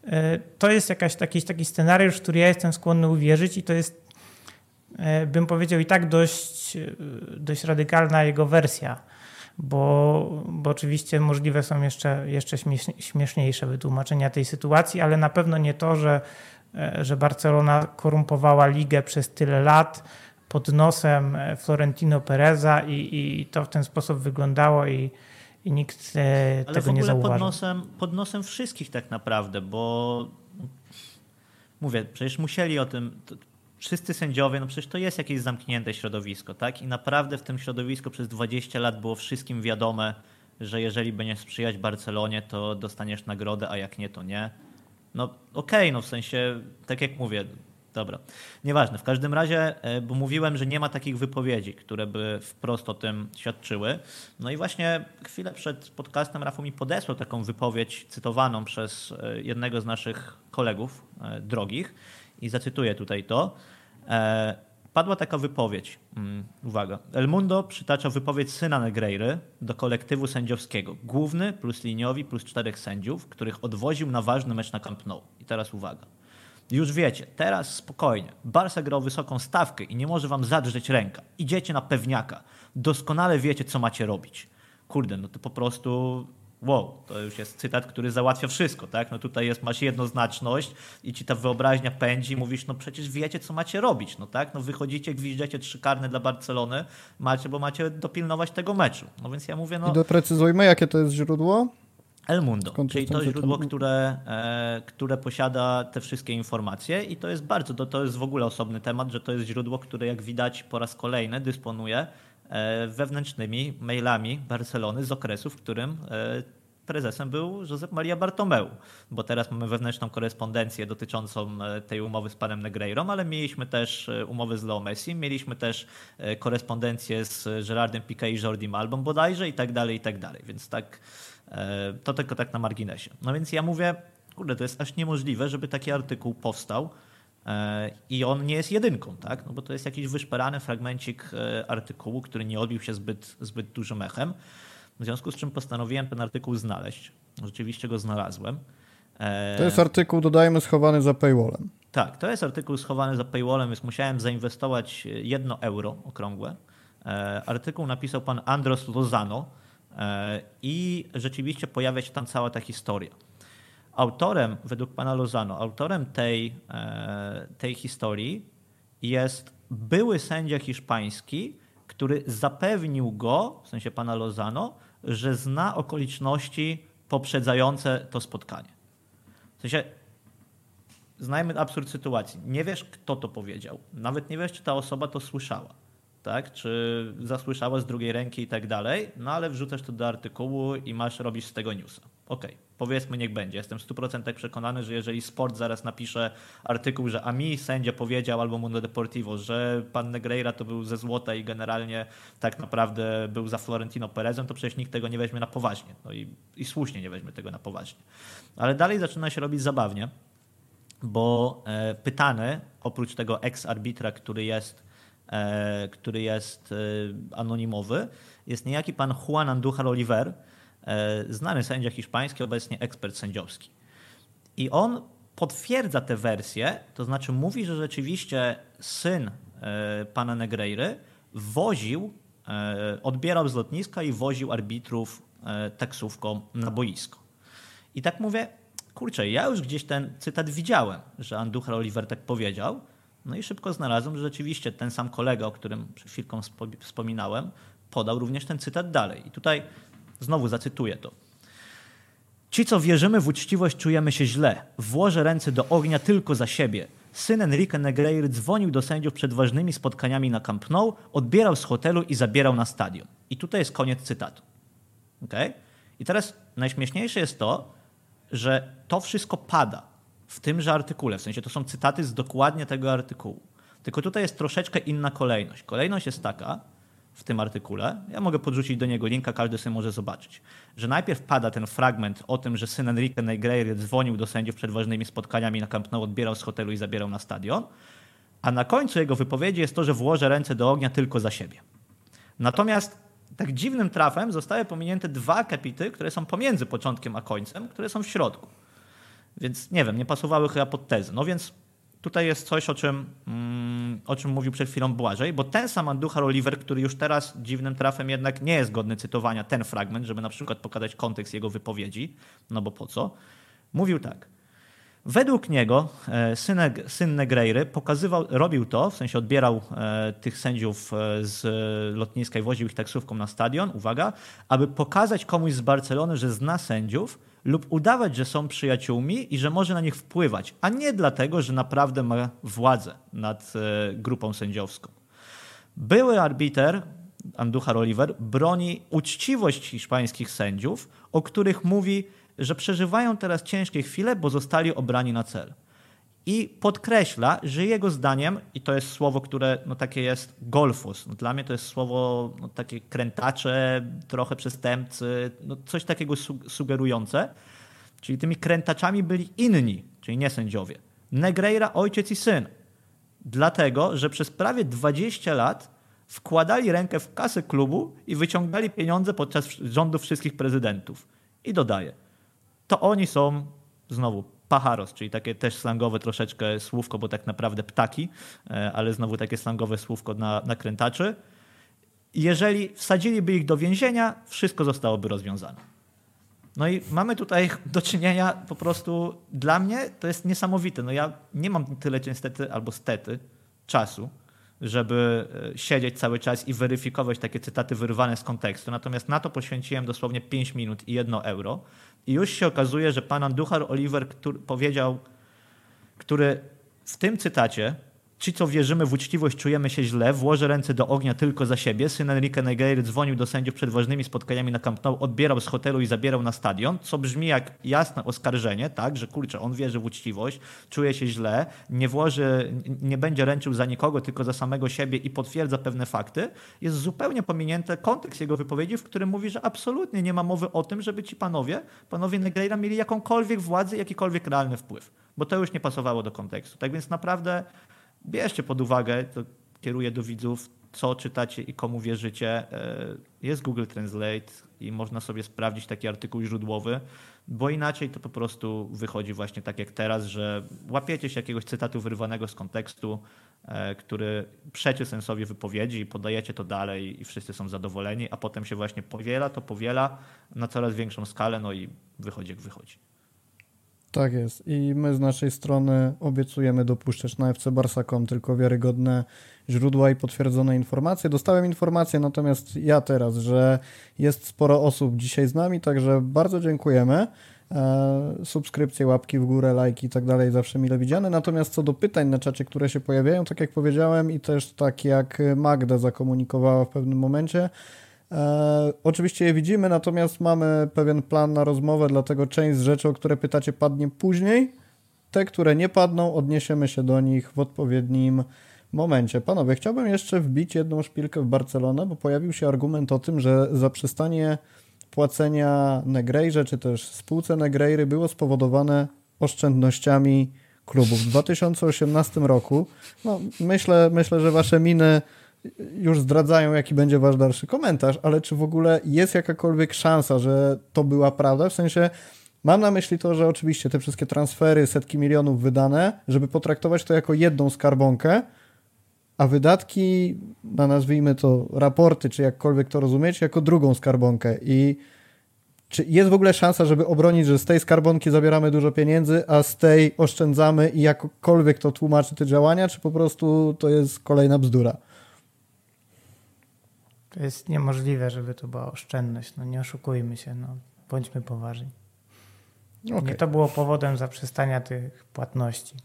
E, to jest jakaś, taki, taki scenariusz, w który ja jestem skłonny uwierzyć i to jest bym powiedział, i tak dość, e, dość radykalna jego wersja, bo, bo oczywiście możliwe są jeszcze, jeszcze śmieszniejsze wytłumaczenia tej sytuacji, ale na pewno nie to, że, e, że Barcelona korumpowała ligę przez tyle lat pod nosem Florentino Pereza i, i to w ten sposób wyglądało i, i nikt Ale tego nie zauważył. Pod nosem, pod nosem wszystkich tak naprawdę, bo mówię, przecież musieli o tym, wszyscy sędziowie, no przecież to jest jakieś zamknięte środowisko, tak? I naprawdę w tym środowisku przez 20 lat było wszystkim wiadome, że jeżeli będziesz sprzyjać Barcelonie, to dostaniesz nagrodę, a jak nie, to nie. No okej, okay, no w sensie, tak jak mówię, dobra, nieważne. W każdym razie, e, bo mówiłem, że nie ma takich wypowiedzi, które by wprost o tym świadczyły. No i właśnie chwilę przed podcastem Rafał mi podesłał taką wypowiedź cytowaną przez e, jednego z naszych kolegów e, drogich, i zacytuję tutaj to. E, padła taka wypowiedź. Mm, uwaga. El Mundo przytacza wypowiedź syna Negreiry do kolektywu sędziowskiego. Główny plus liniowi plus czterech sędziów, których odwoził na ważny mecz na Camp Nou. I teraz uwaga. Już wiecie, teraz spokojnie. Barca grał wysoką stawkę i nie może wam zadrzeć ręka. Idziecie na pewniaka. Doskonale wiecie, co macie robić. Kurde, no to po prostu wow, to już jest cytat, który załatwia wszystko, tak? No tutaj jest, masz jednoznaczność i ci ta wyobraźnia pędzi mówisz, no przecież wiecie, co macie robić, no tak? No wychodzicie, gwiżdżecie trzy karne dla Barcelony, macie, bo macie dopilnować tego meczu. No więc ja mówię, no... I doprecyzujmy, jakie to jest źródło? El Mundo, czyli to źródło, które, e, które posiada te wszystkie informacje i to jest bardzo, to, to jest w ogóle osobny temat, że to jest źródło, które jak widać po raz kolejny dysponuje wewnętrznymi mailami Barcelony z okresu, w którym e, prezesem był Josep Maria Bartomeu, bo teraz mamy wewnętrzną korespondencję dotyczącą e, tej umowy z panem Negreirą, ale mieliśmy też umowy z Leo Messi, mieliśmy też korespondencję z Gerardem Piqué i Jordi Malbą bodajże i tak dalej, i tak dalej. Więc tak, to tylko tak na marginesie. No więc ja mówię, kurde, to jest aż niemożliwe, żeby taki artykuł powstał, i on nie jest jedynką, tak? No bo to jest jakiś wyszperany fragmencik e, artykułu, który nie odbił się zbyt, zbyt dużym echem. W związku z czym postanowiłem ten artykuł znaleźć. Rzeczywiście go znalazłem. E, to jest artykuł, dodajmy, schowany za paywallem. Tak, to jest artykuł schowany za paywallem, więc musiałem zainwestować jedno euro okrągłe. E, artykuł napisał pan Andros Lozano i rzeczywiście pojawia się tam cała ta historia. Autorem, według pana Lozano, autorem tej, e, tej historii jest były sędzia hiszpański, który zapewnił go, w sensie pana Lozano, że zna okoliczności poprzedzające to spotkanie. W sensie, znajmy absurd sytuacji. Nie wiesz, kto to powiedział. Nawet nie wiesz, czy ta osoba to słyszała. Tak? Czy zasłyszała z drugiej ręki i tak dalej, no ale wrzucasz to do artykułu i masz robić z tego newsa. Okej. Okay powiedzmy niech będzie. Jestem w 100% przekonany, że jeżeli sport zaraz napisze artykuł, że a mi sędzia powiedział albo Mundo Deportivo, że pan Negreira to był ze złota i generalnie tak naprawdę był za Florentino Perezem, to przecież nikt tego nie weźmie na poważnie. No i, i słusznie nie weźmie tego na poważnie. Ale dalej zaczyna się robić zabawnie, bo e, pytany, oprócz tego ex-arbitra, który jest e, który jest e, anonimowy, jest niejaki pan Juan Andújar Oliver, znany sędzia hiszpański, obecnie ekspert sędziowski. I on potwierdza tę wersję, to znaczy mówi, że rzeczywiście syn e, pana Negreiry woził, e, odbierał z lotniska i woził arbitrów taksówką na boisko. I tak mówię, kurczę, ja już gdzieś ten cytat widziałem, że Anduchar Oliver tak powiedział, no i szybko znalazłem, że rzeczywiście ten sam kolega, o którym przed chwilką wspominałem, podał również ten cytat dalej. I tutaj Znowu zacytuję to. Ci, co wierzymy w uczciwość, czujemy się źle. Włożę ręce do ognia tylko za siebie. Syn Enrique Negreira dzwonił do sędziów przed ważnymi spotkaniami na Camp Nou, odbierał z hotelu i zabierał na stadion. I tutaj jest koniec cytatu. Okay? I teraz najśmieszniejsze jest to, że to wszystko pada w tymże artykule. W sensie to są cytaty z dokładnie tego artykułu. Tylko tutaj jest troszeczkę inna kolejność. Kolejność jest taka w tym artykule, ja mogę podrzucić do niego linka, każdy sobie może zobaczyć, że najpierw pada ten fragment o tym, że syn Enrique Negreira dzwonił do sędziów przed ważnymi spotkaniami na Camp Nou, odbierał z hotelu i zabierał na stadion, a na końcu jego wypowiedzi jest to, że włożę ręce do ognia tylko za siebie. Natomiast tak dziwnym trafem zostały pominięte dwa akapity, które są pomiędzy początkiem a końcem, które są w środku. Więc nie wiem, nie pasowały chyba pod tezę. No więc tutaj jest coś, o czym, mm, o czym mówił przed chwilą Błażej, bo ten sam Anduchar Oliver, który już teraz dziwnym trafem jednak nie jest godny cytowania, ten fragment, żeby na przykład pokazać kontekst jego wypowiedzi, no bo po co, mówił tak. Według niego e, syn, syn Negreiry pokazywał, robił to, w sensie odbierał e, tych sędziów e, z lotniska i woził ich taksówką na stadion, uwaga, aby pokazać komuś z Barcelony, że zna sędziów lub udawać, że są przyjaciółmi i że może na nich wpływać, a nie dlatego, że naprawdę ma władzę nad grupą sędziowską. Były arbiter, Andujar Oliver, broni uczciwość hiszpańskich sędziów, o których mówi, że przeżywają teraz ciężkie chwile, bo zostali obrani na cel. I podkreśla, że jego zdaniem, i to jest słowo, które no, takie jest golfus, no, dla mnie to jest słowo no, takie krętacze, trochę przestępcy, no, coś takiego sugerujące, czyli tymi krętaczami byli inni, czyli nie sędziowie. Negreira, ojciec i syn. Dlatego, że przez prawie 20 lat wkładali rękę w kasę klubu i wyciągali pieniądze podczas rządów wszystkich prezydentów. I dodaje – to oni są znowu pacharos, czyli takie też slangowe troszeczkę słówko, bo tak naprawdę ptaki, e, ale znowu takie slangowe słówko na, na krętaczy. Jeżeli wsadziliby ich do więzienia, wszystko zostałoby rozwiązane. No i mamy tutaj do czynienia po prostu, dla mnie to jest niesamowite. No ja nie mam tyle niestety, albo stety, czasu, żeby e, siedzieć cały czas i weryfikować takie cytaty wyrwane z kontekstu. Natomiast na to poświęciłem dosłownie 5 minut i 1 euro. I już się okazuje, że pan Anduchar Oliver który powiedział, który w tym cytacie Ci, co wierzymy w uczciwość, czujemy się źle, włożę ręce do ognia tylko za siebie. Syn Enrique Negreira dzwonił do sędziów przed ważnymi spotkaniami na Camp Nou, odbierał z hotelu i zabierał na stadion, co brzmi jak jasne oskarżenie, tak, że kurczę, on wierzy w uczciwość, czuje się źle, nie włoży, nie będzie ręczył za nikogo, tylko za samego siebie i potwierdza pewne fakty. Jest zupełnie pominięty kontekst jego wypowiedzi, w którym mówi, że absolutnie nie ma mowy o tym, żeby ci panowie, panowie Negreira mieli jakąkolwiek władzę, jakikolwiek realny wpływ, bo to już nie pasowało do kontekstu. Tak więc naprawdę bierzcie pod uwagę, to kieruję do widzów, co czytacie i komu wierzycie. E, jest Google Translate i można sobie sprawdzić taki artykuł źródłowy, bo inaczej to po prostu wychodzi właśnie tak jak teraz, że łapiecie się jakiegoś cytatu wyrwanego z kontekstu, e, który przeczy sensowi wypowiedzi i podajecie to dalej i wszyscy są zadowoleni, a potem się właśnie powiela, to powiela na coraz większą skalę, no i wychodzi jak wychodzi. Tak jest. I my z naszej strony obiecujemy dopuszczać na fcbarsa.com tylko wiarygodne źródła i potwierdzone informacje. Dostałem informację natomiast ja teraz, że jest sporo osób dzisiaj z nami, także bardzo dziękujemy. E, subskrypcje, łapki w górę, lajki i tak dalej zawsze mile widziane. Natomiast co do pytań na czacie, które się pojawiają, tak jak powiedziałem i też tak jak Magda zakomunikowała w pewnym momencie, E, oczywiście je widzimy, natomiast mamy pewien plan na rozmowę, dlatego część z rzeczy, o które pytacie, padnie później. Te, które nie padną, odniesiemy się do nich w odpowiednim momencie. Panowie, chciałbym jeszcze wbić jedną szpilkę w Barcelonę, bo pojawił się argument o tym, że zaprzestanie płacenia Negrejrze, czy też spółce Negreiry było spowodowane oszczędnościami klubów. W 2018 roku, no myślę, myślę, że wasze miny już zdradzają, jaki będzie wasz dalszy komentarz, ale czy w ogóle jest jakakolwiek szansa, że to była prawda? W sensie, mam na myśli to, że oczywiście te wszystkie transfery, setki milionów wydane, żeby potraktować to jako jedną skarbonkę, a wydatki, na nazwijmy to raporty, czy jakkolwiek to rozumieć, jako drugą skarbonkę. I czy jest w ogóle szansa, żeby obronić, że z tej skarbonki zabieramy dużo pieniędzy, a z tej oszczędzamy i jakkolwiek to tłumaczy te działania, czy po prostu to jest kolejna bzdura? To jest niemożliwe, żeby to była oszczędność. No nie oszukujmy się, no, bądźmy poważni. Okay. Nie to było powodem zaprzestania tych płatności,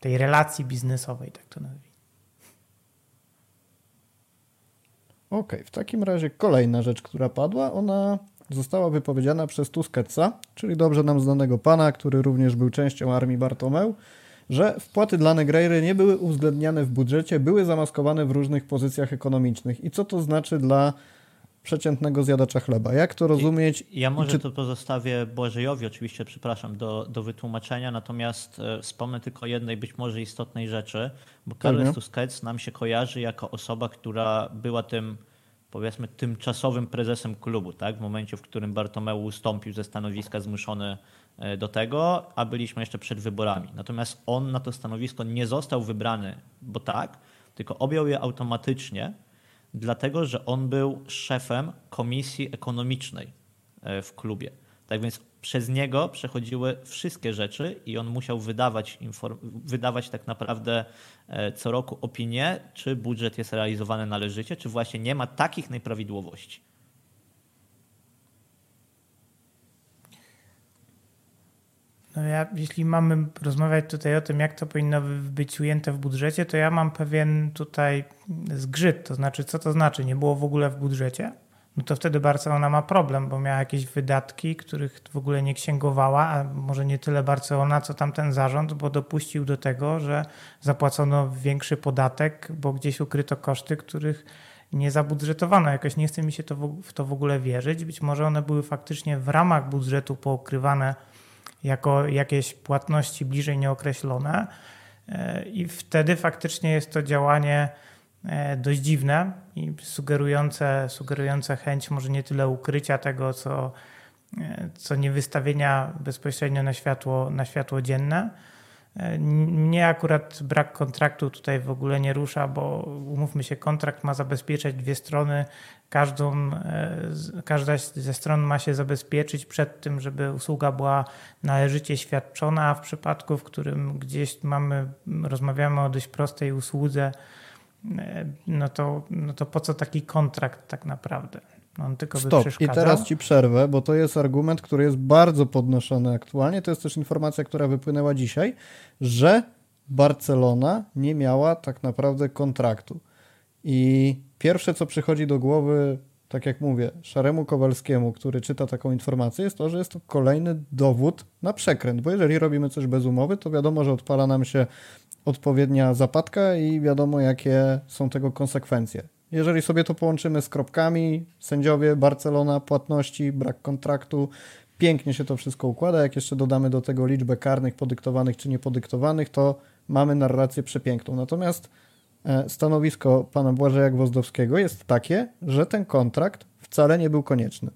tej relacji biznesowej, tak to nazwijmy. Okej, okay. w takim razie kolejna rzecz, która padła, ona została wypowiedziana przez Tusketsa, czyli dobrze nam znanego pana, który również był częścią armii Bartomeu, że wpłaty dla Negreiry nie były uwzględniane w budżecie, były zamaskowane w różnych pozycjach ekonomicznych. I co to znaczy dla przeciętnego zjadacza chleba? Jak to rozumieć? Ja może czy... to pozostawię Błażejowi oczywiście, przepraszam, do, do wytłumaczenia, natomiast e, wspomnę tylko jednej być może istotnej rzeczy, bo Carles Tusquets nam się kojarzy jako osoba, która była tym powiedzmy tymczasowym prezesem klubu, tak? w momencie, w którym Bartomeu ustąpił ze stanowiska zmuszony do tego, a byliśmy jeszcze przed wyborami. Natomiast on na to stanowisko nie został wybrany, bo tak, tylko objął je automatycznie, dlatego że on był szefem komisji ekonomicznej e, w klubie. Tak więc przez niego przechodziły wszystkie rzeczy i on musiał wydawać, wydawać tak naprawdę e, co roku opinię, czy budżet jest realizowany należycie, czy właśnie nie ma takich nieprawidłowości. No ja, jeśli mamy rozmawiać tutaj o tym, jak to powinno być ujęte w budżecie, to ja mam pewien tutaj zgrzyt. To znaczy, co to znaczy? Nie było w ogóle w budżecie? no to wtedy Barcelona ma problem, bo miała jakieś wydatki, których w ogóle nie księgowała, a może nie tyle Barcelona, co tamten zarząd, bo dopuścił do tego, że zapłacono większy podatek, bo gdzieś ukryto koszty, których nie zabudżetowano. Jakoś nie chce mi się to w to w ogóle wierzyć. Być może one były faktycznie w ramach budżetu poukrywane jako jakieś płatności bliżej nieokreślone e, i wtedy faktycznie jest to działanie E, dość dziwne i sugerujące, sugerujące chęć może nie tyle ukrycia tego, co, e, co nie wystawienia bezpośrednio na światło, na światło dzienne. E, mnie akurat brak kontraktu tutaj w ogóle nie rusza, bo umówmy się, kontrakt ma zabezpieczać dwie strony. Każdą, każda ze stron ma się zabezpieczyć przed tym, żeby usługa była należycie świadczona, w przypadku, w którym gdzieś mamy, rozmawiamy o dość prostej usłudze, E, no to, no to po co taki kontrakt tak naprawdę? On tylko Stop. I teraz ci przerwę, bo to jest argument, który jest bardzo podnoszony aktualnie. To jest też informacja, która wypłynęła dzisiaj, że Barcelona nie miała tak naprawdę kontraktu. I pierwsze, co przychodzi do głowy, tak jak mówię, Szaremu Kowalskiemu, który czyta taką informację, jest to, że jest to kolejny dowód na przekręt, bo jeżeli robimy coś bez umowy, to wiadomo, że odpala nam się odpowiednia zapadka i wiadomo, jakie są tego konsekwencje. Jeżeli sobie to połączymy z kropkami, sędziowie, Barcelona, płatności, brak kontraktu, pięknie się to wszystko układa. Jak jeszcze dodamy do tego liczbę karnych podyktowanych czy niepodyktowanych, to mamy narrację przepiękną. Natomiast e, stanowisko pana Błażeja Gwozdowskiego jest takie, że ten kontrakt wcale nie był konieczny.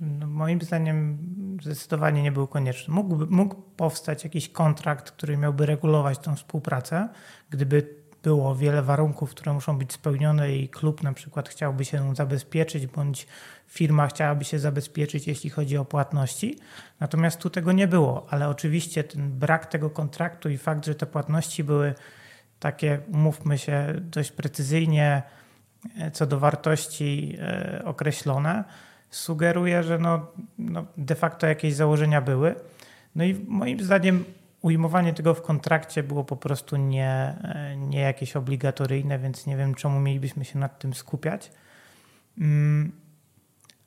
No, moim zdaniem zdecydowanie nie był konieczny. Mógłby, mógł powstać jakiś kontrakt, który miałby regulować tą współpracę, gdyby było wiele warunków, które muszą być spełnione i klub na przykład chciałby się zabezpieczyć, bądź firma chciałaby się zabezpieczyć, jeśli chodzi o płatności. Natomiast tu tego nie było, ale oczywiście ten brak tego kontraktu i fakt, że te płatności były takie, umówmy się, dość precyzyjnie e, co do wartości e, określone, sugeruje, że no, no de facto jakieś założenia były. No i moim zdaniem ujmowanie tego w kontrakcie było po prostu nie, nie jakieś obligatoryjne, więc nie wiem, czemu mielibyśmy się nad tym skupiać. Mm,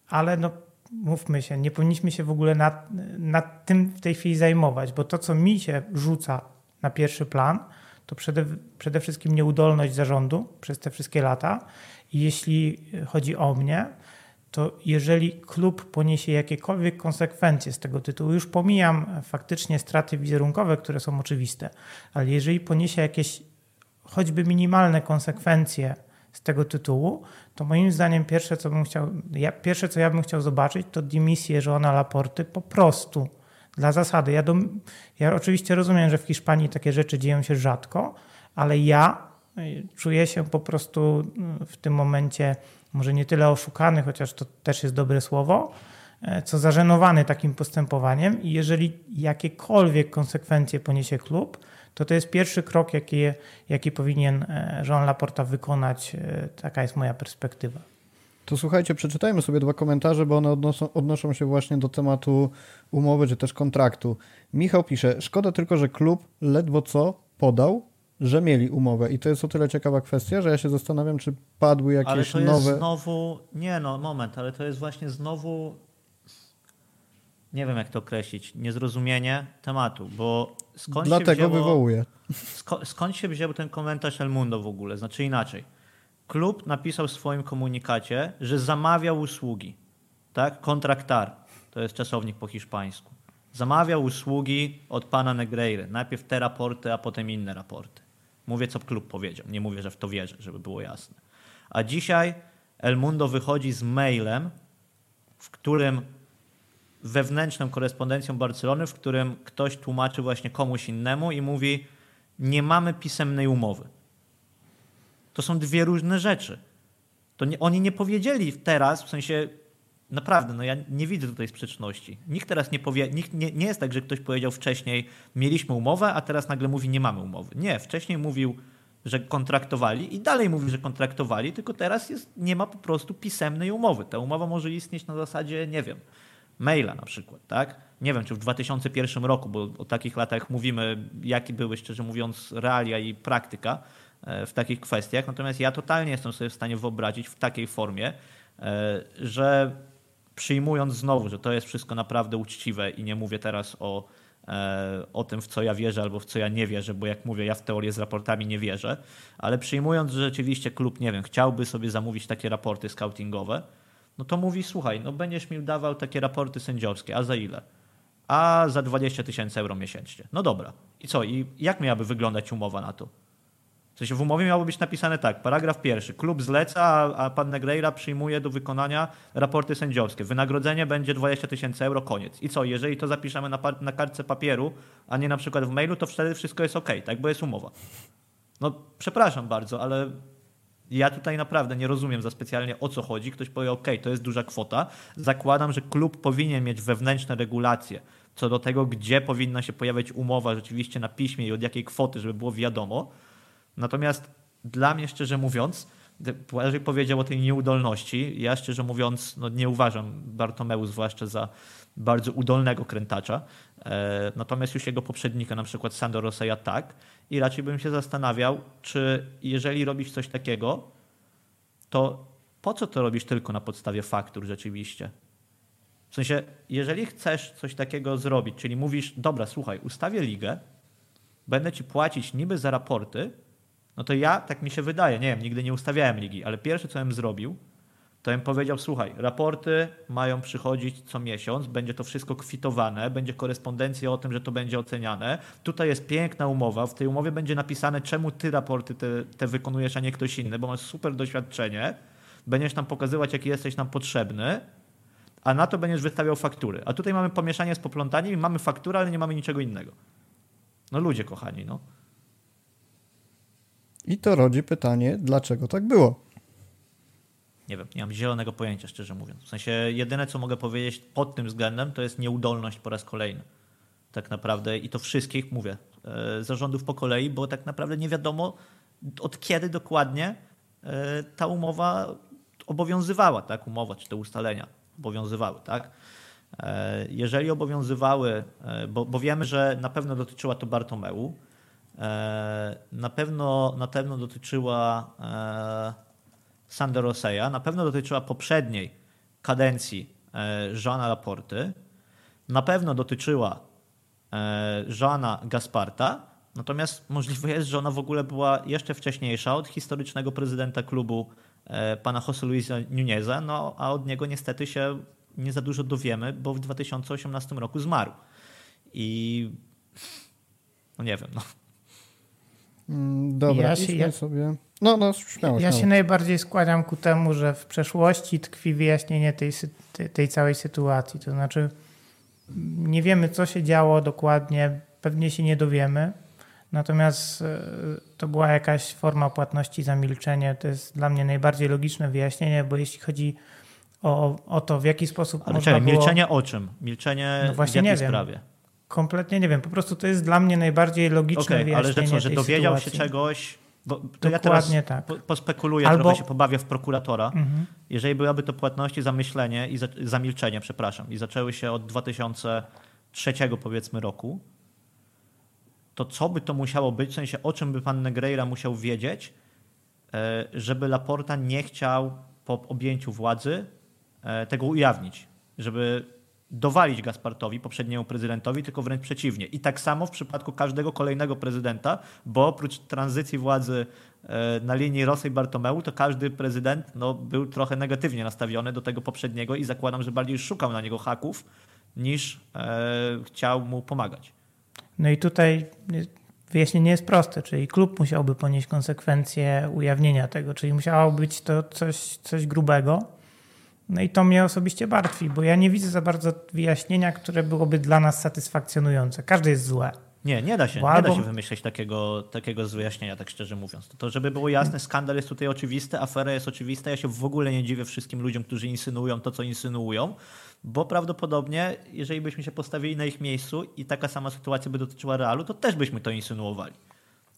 ale no, mówmy się, nie powinniśmy się w ogóle nad, nad tym w tej chwili zajmować, bo to, co mi się rzuca na pierwszy plan, to przede, przede wszystkim nieudolność zarządu przez te wszystkie lata. I jeśli chodzi o mnie, to jeżeli klub poniesie jakiekolwiek konsekwencje z tego tytułu, już pomijam faktycznie straty wizerunkowe, które są oczywiste, ale jeżeli poniesie jakieś choćby minimalne konsekwencje z tego tytułu, to moim zdaniem pierwsze, co bym chciał, ja, pierwsze, co ja bym chciał zobaczyć, to dymisję żona Laporty po prostu dla zasady. Ja, do, ja oczywiście rozumiem, że w Hiszpanii takie rzeczy dzieją się rzadko, ale ja czuję się po prostu w tym momencie może nie tyle oszukany, chociaż to też jest dobre słowo, e, co zażenowany takim postępowaniem i jeżeli jakiekolwiek konsekwencje poniesie klub, to to jest pierwszy krok, jaki, jaki powinien e, Jean Laporta wykonać. E, taka jest moja perspektywa. To słuchajcie, przeczytajmy sobie dwa komentarze, bo one odnoszą, odnoszą się właśnie do tematu umowy czy też kontraktu. Michał pisze, szkoda tylko, że klub ledwo co podał, że mieli umowę. I to jest o tyle ciekawa kwestia, że ja się zastanawiam, czy padły jakieś ale to jest nowe. znowu. Nie no, moment, ale to jest właśnie znowu. Nie wiem, jak to określić. Niezrozumienie tematu, bo skąd Dlatego się wzięło, wywołuję. sko, skąd się wziął ten komentarz El Mundo w ogóle? Znaczy inaczej. Klub napisał w swoim komunikacie, że zamawiał usługi. Tak? Kontraktar. To jest czasownik po hiszpańsku. Zamawiał usługi od pana Negreiry. Najpierw te raporty, a potem inne raporty. Mówię, co klub powiedział. Nie mówię, że w to wierzę, żeby było jasne. A dzisiaj El Mundo wychodzi z mailem, w którym wewnętrzną korespondencją Barcelony, w którym ktoś tłumaczy właśnie komuś innemu i mówi: Nie mamy pisemnej umowy. To są dwie różne rzeczy. To nie, oni nie powiedzieli teraz, w sensie naprawdę, no ja nie widzę tutaj sprzeczności. Nikt teraz nie powie, nikt nie, nie jest tak, że ktoś powiedział wcześniej, mieliśmy umowę, a teraz nagle mówi, nie mamy umowy. Nie, wcześniej mówił, że kontraktowali i dalej mówi, że kontraktowali, tylko teraz jest, nie ma po prostu pisemnej umowy. Ta umowa może istnieć na zasadzie, nie wiem, maila na przykład, tak? Nie wiem, czy w 2001 roku, bo o takich latach mówimy, jakie były, szczerze mówiąc, realia i praktyka e, w takich kwestiach. Natomiast ja totalnie jestem sobie w stanie wyobrazić w takiej formie, e, że przyjmując znowu, że to jest wszystko naprawdę uczciwe i nie mówię teraz o, e, o tym, w co ja wierzę albo w co ja nie wierzę, bo jak mówię, ja w teorię z raportami nie wierzę, ale przyjmując, że rzeczywiście klub, nie wiem, chciałby sobie zamówić takie raporty scoutingowe, no to mówi, słuchaj, no będziesz mi dawał takie raporty sędziowskie, a za ile? A za 20 tysięcy euro miesięcznie. No dobra. I co? I jak miałaby wyglądać umowa na to? W sensie w umowie miało być napisane tak, paragraf pierwszy, klub zleca, a, pan Negreira przyjmuje do wykonania raporty sędziowskie. Wynagrodzenie będzie 20 tysięcy euro, koniec. I co, jeżeli to zapiszemy na, na kartce papieru, a nie na przykład w mailu, to wtedy wszystko jest ok, tak, bo jest umowa. No przepraszam bardzo, ale ja tutaj naprawdę nie rozumiem za specjalnie o co chodzi. Ktoś powie, ok, to jest duża kwota. Zakładam, że klub powinien mieć wewnętrzne regulacje co do tego, gdzie powinna się pojawiać umowa rzeczywiście na piśmie i od jakiej kwoty, żeby było wiadomo. Natomiast dla mnie, szczerze mówiąc, Błażej powiedział o tej nieudolności. Ja szczerze mówiąc no nie uważam Bartomeu zwłaszcza za bardzo udolnego krętacza. E, natomiast już jego poprzednika, na przykład Sandor Roseja tak. I raczej bym się zastanawiał, czy jeżeli robisz coś takiego, to po co to robisz tylko na podstawie faktur rzeczywiście? W sensie, jeżeli chcesz coś takiego zrobić, czyli mówisz, dobra, słuchaj, ustawię ligę, będę ci płacić niby za raporty, no to ja, tak mi się wydaje, nie wiem, nigdy nie ustawiałem ligi, ale pierwsze, co bym zrobił, to bym powiedział, słuchaj, raporty mają przychodzić co miesiąc, będzie to wszystko kwitowane, będzie korespondencja o tym, że to będzie oceniane. Tutaj jest piękna umowa, w tej umowie będzie napisane, czemu ty raporty te, te wykonujesz, a nie ktoś inny, bo masz super doświadczenie, będziesz nam pokazywać, jaki jesteś nam potrzebny, a na to będziesz wystawiał faktury. A tutaj mamy pomieszanie z poplątaniem i mamy fakturę, ale nie mamy niczego innego. No ludzie kochani, no. I to rodzi pytanie, dlaczego tak było? Nie wiem, nie mam zielonego pojęcia, szczerze mówiąc. W sensie jedyne, co mogę powiedzieć pod tym względem, to jest nieudolność po raz kolejny. Tak naprawdę i to wszystkich, mówię, e, zarządów po kolei, bo tak naprawdę nie wiadomo od kiedy dokładnie e, ta umowa obowiązywała, tak? Umowa czy te ustalenia obowiązywały, tak? E, jeżeli obowiązywały, bo, bo wiemy, że na pewno dotyczyła to Bartomeu, na pewno, na pewno dotyczyła Sander Roseja, na pewno dotyczyła poprzedniej kadencji Joana Laporty, na pewno dotyczyła Joana Gasparta, natomiast możliwe jest, że ona w ogóle była jeszcze wcześniejsza od historycznego prezydenta klubu pana José Luisa Nuneza, no a od niego niestety się nie za dużo dowiemy, bo w 2018 roku zmarł. I no nie wiem, no. Dobra, Ja ja się- ja- sobie. No, no, śmiało, Ja śmiało. się najbardziej składam ku temu, że w przeszłości tkwi wyjaśnienie tej, tej, całej sytuacji. To znaczy, nie wiemy, co się działo dokładnie, pewnie się nie dowiemy. Natomiast e, to była jakaś forma płatności za milczenie. To jest dla mnie najbardziej logiczne wyjaśnienie, bo jeśli chodzi o, o to, w jaki sposób Ale można czekaj, było... milczenie o czym? Milczenie No w właśnie jakiej nie wiem. sprawie? Kompletnie nie wiem. Po prostu to jest dla mnie najbardziej logiczne ale wyjaśnienie że co, że dowiedział sytuacji. się czegoś, Bo to ja teraz Dokładnie tak. po, pospekuluję, Albo- trochę się pobawię w prokuratora. Mhm. Jeżeli byłaby to płatności za myślenie i za, za milczenie, przepraszam, i zaczęły się od 2003 powiedzmy roku, to co by to musiało być, w sensie o czym by pan Negreira musiał wiedzieć, e, żeby Laporta nie chciał po objęciu władzy e, tego ujawnić, żeby dowalić Gaspartowi, poprzedniemu prezydentowi, tylko wręcz przeciwnie. I tak samo w przypadku każdego kolejnego prezydenta, bo oprócz tranzycji władzy e, na linii Rosy i Bartomeu, to każdy prezydent no, był trochę negatywnie nastawiony do tego poprzedniego i zakładam, że bardziej szukał na niego haków, niż e, chciał mu pomagać. No i tutaj wyjaśnienie jest proste, czyli klub musiałby ponieść konsekwencje ujawnienia tego, czyli musiało być to coś, coś grubego. No i to mnie osobiście martwi, bo ja nie widzę za bardzo wyjaśnienia, które byłoby dla nas satysfakcjonujące. Każde jest złe. Nie, nie da się, Bo nie da się wymyśleć takiego, takiego wyjaśnienia, tak szczerze mówiąc. To, to, żeby było jasne, skandal jest tutaj oczywisty, afera jest oczywista. Ja się w ogóle nie dziwię wszystkim ludziom, którzy insynuują to, co insynuują, bo prawdopodobnie, jeżeli byśmy się postawili na ich miejscu i taka sama sytuacja by dotyczyła Realu, to też byśmy to insynuowali.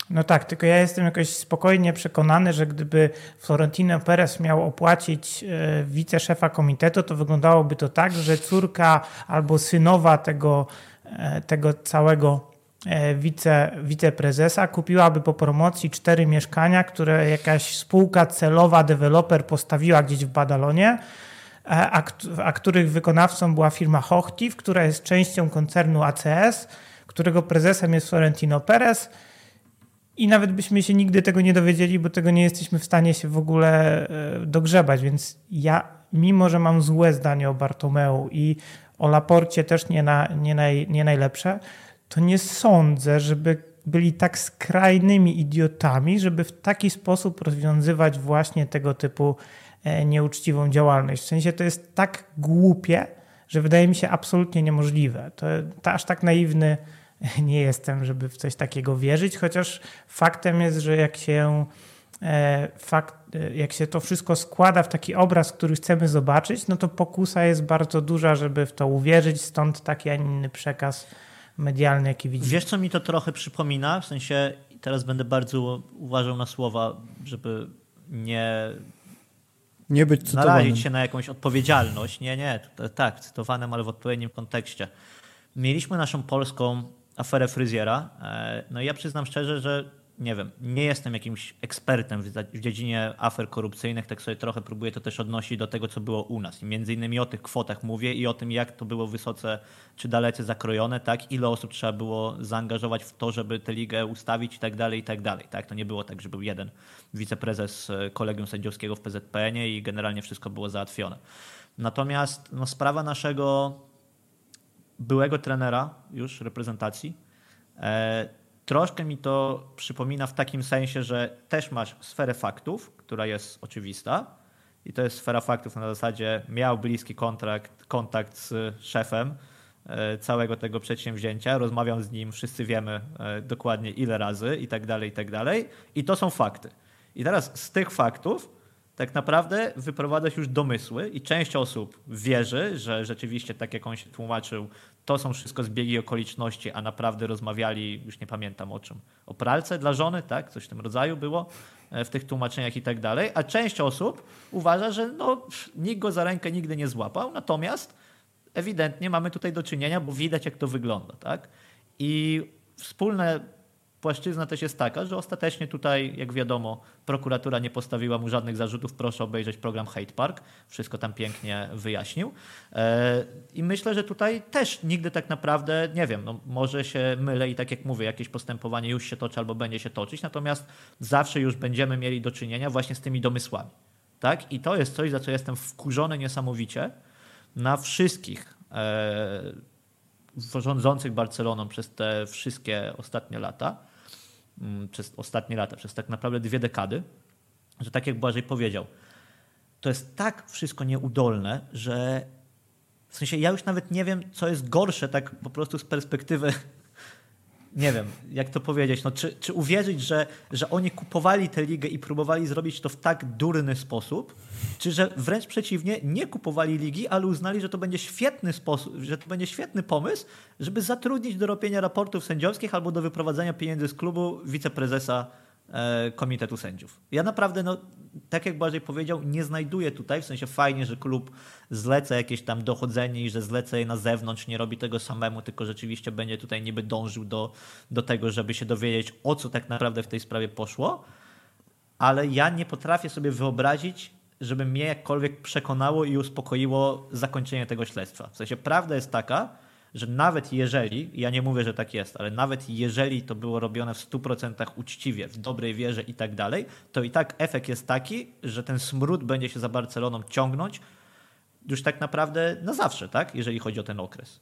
No tak, tylko ja jestem jakoś spokojnie przekonany, że gdyby Florentino Perez miał opłacić e, wiceszefa komitetu, to wyglądałoby to tak, że córka albo synowa tego, e, tego całego e, wice, wiceprezesa kupiłaby po promocji cztery mieszkania, które jakaś spółka celowa, deweloper postawiła gdzieś w Badalonie, a, a których wykonawcą była firma Hochtief, która jest częścią koncernu ACS, którego prezesem jest Florentino Perez. I nawet byśmy się nigdy tego nie dowiedzieli, bo tego nie jesteśmy w stanie się w ogóle e, dogrzebać. Więc ja, mimo że mam złe zdanie o Bartomeu i o Laporcie też nie, na, nie, naj, nie najlepsze, to nie sądzę, żeby byli tak skrajnymi idiotami, żeby w taki sposób rozwiązywać właśnie tego typu e, nieuczciwą działalność. W sensie to jest tak głupie, że wydaje mi się absolutnie niemożliwe. To, to aż tak naiwny (laughs) nie jestem, żeby w coś takiego wierzyć, chociaż faktem jest, że jak się, e, fakt, e, jak się to wszystko składa w taki obraz, który chcemy zobaczyć, no to pokusa jest bardzo duża, żeby w to uwierzyć, stąd taki, a nie inny przekaz medialny, jaki widzimy. Wiesz, co mi to trochę przypomina? W sensie, teraz będę bardzo uważał na słowa, żeby nie Nie być cytowanym. narazić się na jakąś odpowiedzialność. Nie, nie, to, tak, cytowanym, ale w odpowiednim kontekście. Mieliśmy naszą polską aferę fryzjera. e, No i ja przyznam szczerze, że nie wiem, nie jestem jakimś ekspertem w dziedzinie afer korupcyjnych, tak sobie trochę próbuję to też odnosić do tego, co było u nas. I między innymi o tych kwotach mówię i o tym, jak to było wysoce czy dalece zakrojone, tak? Ile osób trzeba było zaangażować w to, żeby tę ligę ustawić i tak dalej, i tak dalej, tak? To nie było tak, że był jeden wiceprezes e, kolegium sędziowskiego w PZPN-ie i generalnie wszystko było załatwione. Natomiast no, sprawa naszego byłego trenera już reprezentacji. E, troszkę mi to przypomina w takim sensie, że też masz sferę faktów, która jest oczywista. I to jest sfera faktów na zasadzie miał bliski kontrakt, kontakt z szefem e, całego tego przedsięwzięcia, rozmawiam z nim, wszyscy wiemy e, dokładnie ile razy i tak dalej, i tak dalej. I to są fakty. I teraz z tych faktów tak naprawdę wyprowadzać już domysły i część osób wierzy, że rzeczywiście, tak jak on się tłumaczył, to są wszystko zbiegi okoliczności, a naprawdę rozmawiali, już nie pamiętam o czym, o pralce dla żony, tak? Coś w tym rodzaju było e, w tych tłumaczeniach i tak dalej, a część osób uważa, że no, nikt go za rękę nigdy nie złapał, natomiast ewidentnie mamy tutaj do czynienia, bo widać jak to wygląda, tak? I wspólne płaszczyzna też jest taka, że ostatecznie tutaj, jak wiadomo, prokuratura nie postawiła mu żadnych zarzutów. Proszę obejrzeć program Hate Park. Wszystko tam pięknie wyjaśnił. E, I myślę, że tutaj też nigdy tak naprawdę, nie wiem, no może się mylę i tak jak mówię, jakieś postępowanie już się toczy albo będzie się toczyć, natomiast zawsze już będziemy mieli do czynienia właśnie z tymi domysłami. Tak? I to jest coś, za co jestem wkurzony niesamowicie na wszystkich e, rządzących Barceloną przez te wszystkie ostatnie lata, przez ostatnie lata, przez tak naprawdę dwie dekady, że tak jak Błażej powiedział, to jest tak wszystko nieudolne, że w sensie ja już nawet nie wiem, co jest gorsze, tak po prostu z perspektywy nie wiem, jak to powiedzieć, no, czy, czy uwierzyć, że, że oni kupowali tę ligę i próbowali zrobić to w tak durny sposób, czy że wręcz przeciwnie, nie kupowali ligi, ale uznali, że to będzie świetny sposób, że to będzie świetny pomysł, żeby zatrudnić do robienia raportów sędziowskich albo do wyprowadzenia pieniędzy z klubu wiceprezesa Komitetu Sędziów. Ja naprawdę, no, tak jak Błażej powiedział, nie znajduję tutaj, w sensie fajnie, że klub zleca jakieś tam dochodzenie i że zleca je na zewnątrz, nie robi tego samemu, tylko rzeczywiście będzie tutaj niby dążył do, do tego, żeby się dowiedzieć, o co tak naprawdę w tej sprawie poszło, ale ja nie potrafię sobie wyobrazić, żeby mnie jakkolwiek przekonało i uspokoiło zakończenie tego śledztwa. W sensie prawda jest taka, że nawet jeżeli, ja nie mówię, że tak jest, ale nawet jeżeli to było robione w 100% uczciwie, w dobrej wierze i tak dalej, to i tak efekt jest taki, że ten smród będzie się za Barceloną ciągnąć już tak naprawdę na zawsze, tak? Jeżeli chodzi o ten okres.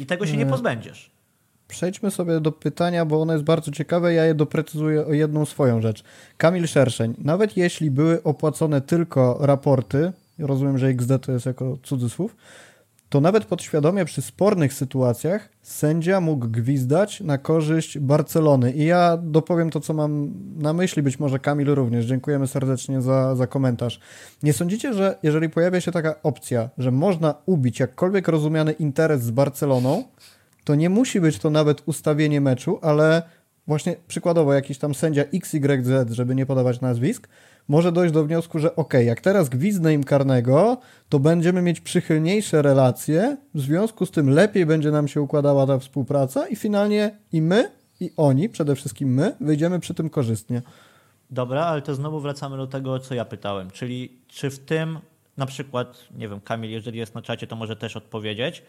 I tego się nie pozbędziesz. Przejdźmy sobie do pytania, bo ono jest bardzo ciekawe. Ja je doprecyzuję o jedną swoją rzecz. Kamil Szerszeń, nawet jeśli były opłacone tylko raporty, rozumiem, że XD to jest jako cudzysłów, to nawet podświadomie przy spornych sytuacjach sędzia mógł gwizdać na korzyść Barcelony. I ja dopowiem to, co mam na myśli, być może Kamil również. Dziękujemy serdecznie za, za komentarz. Nie sądzicie, że jeżeli pojawia się taka opcja, że można ubić jakkolwiek rozumiany interes z Barceloną, to nie musi być to nawet ustawienie meczu, ale właśnie przykładowo jakiś tam sędzia XYZ, żeby nie podawać nazwisk, może dojść do wniosku, że ok, jak teraz gwizdnę im karnego, to będziemy mieć przychylniejsze relacje, w związku z tym lepiej będzie nam się układała ta współpraca i finalnie i my, i oni, przede wszystkim my, wyjdziemy przy tym korzystnie. Dobra, ale to znowu wracamy do tego, co ja pytałem, czyli czy w tym na przykład, nie wiem, Kamil, jeżeli jest na czacie, to może też odpowiedzieć,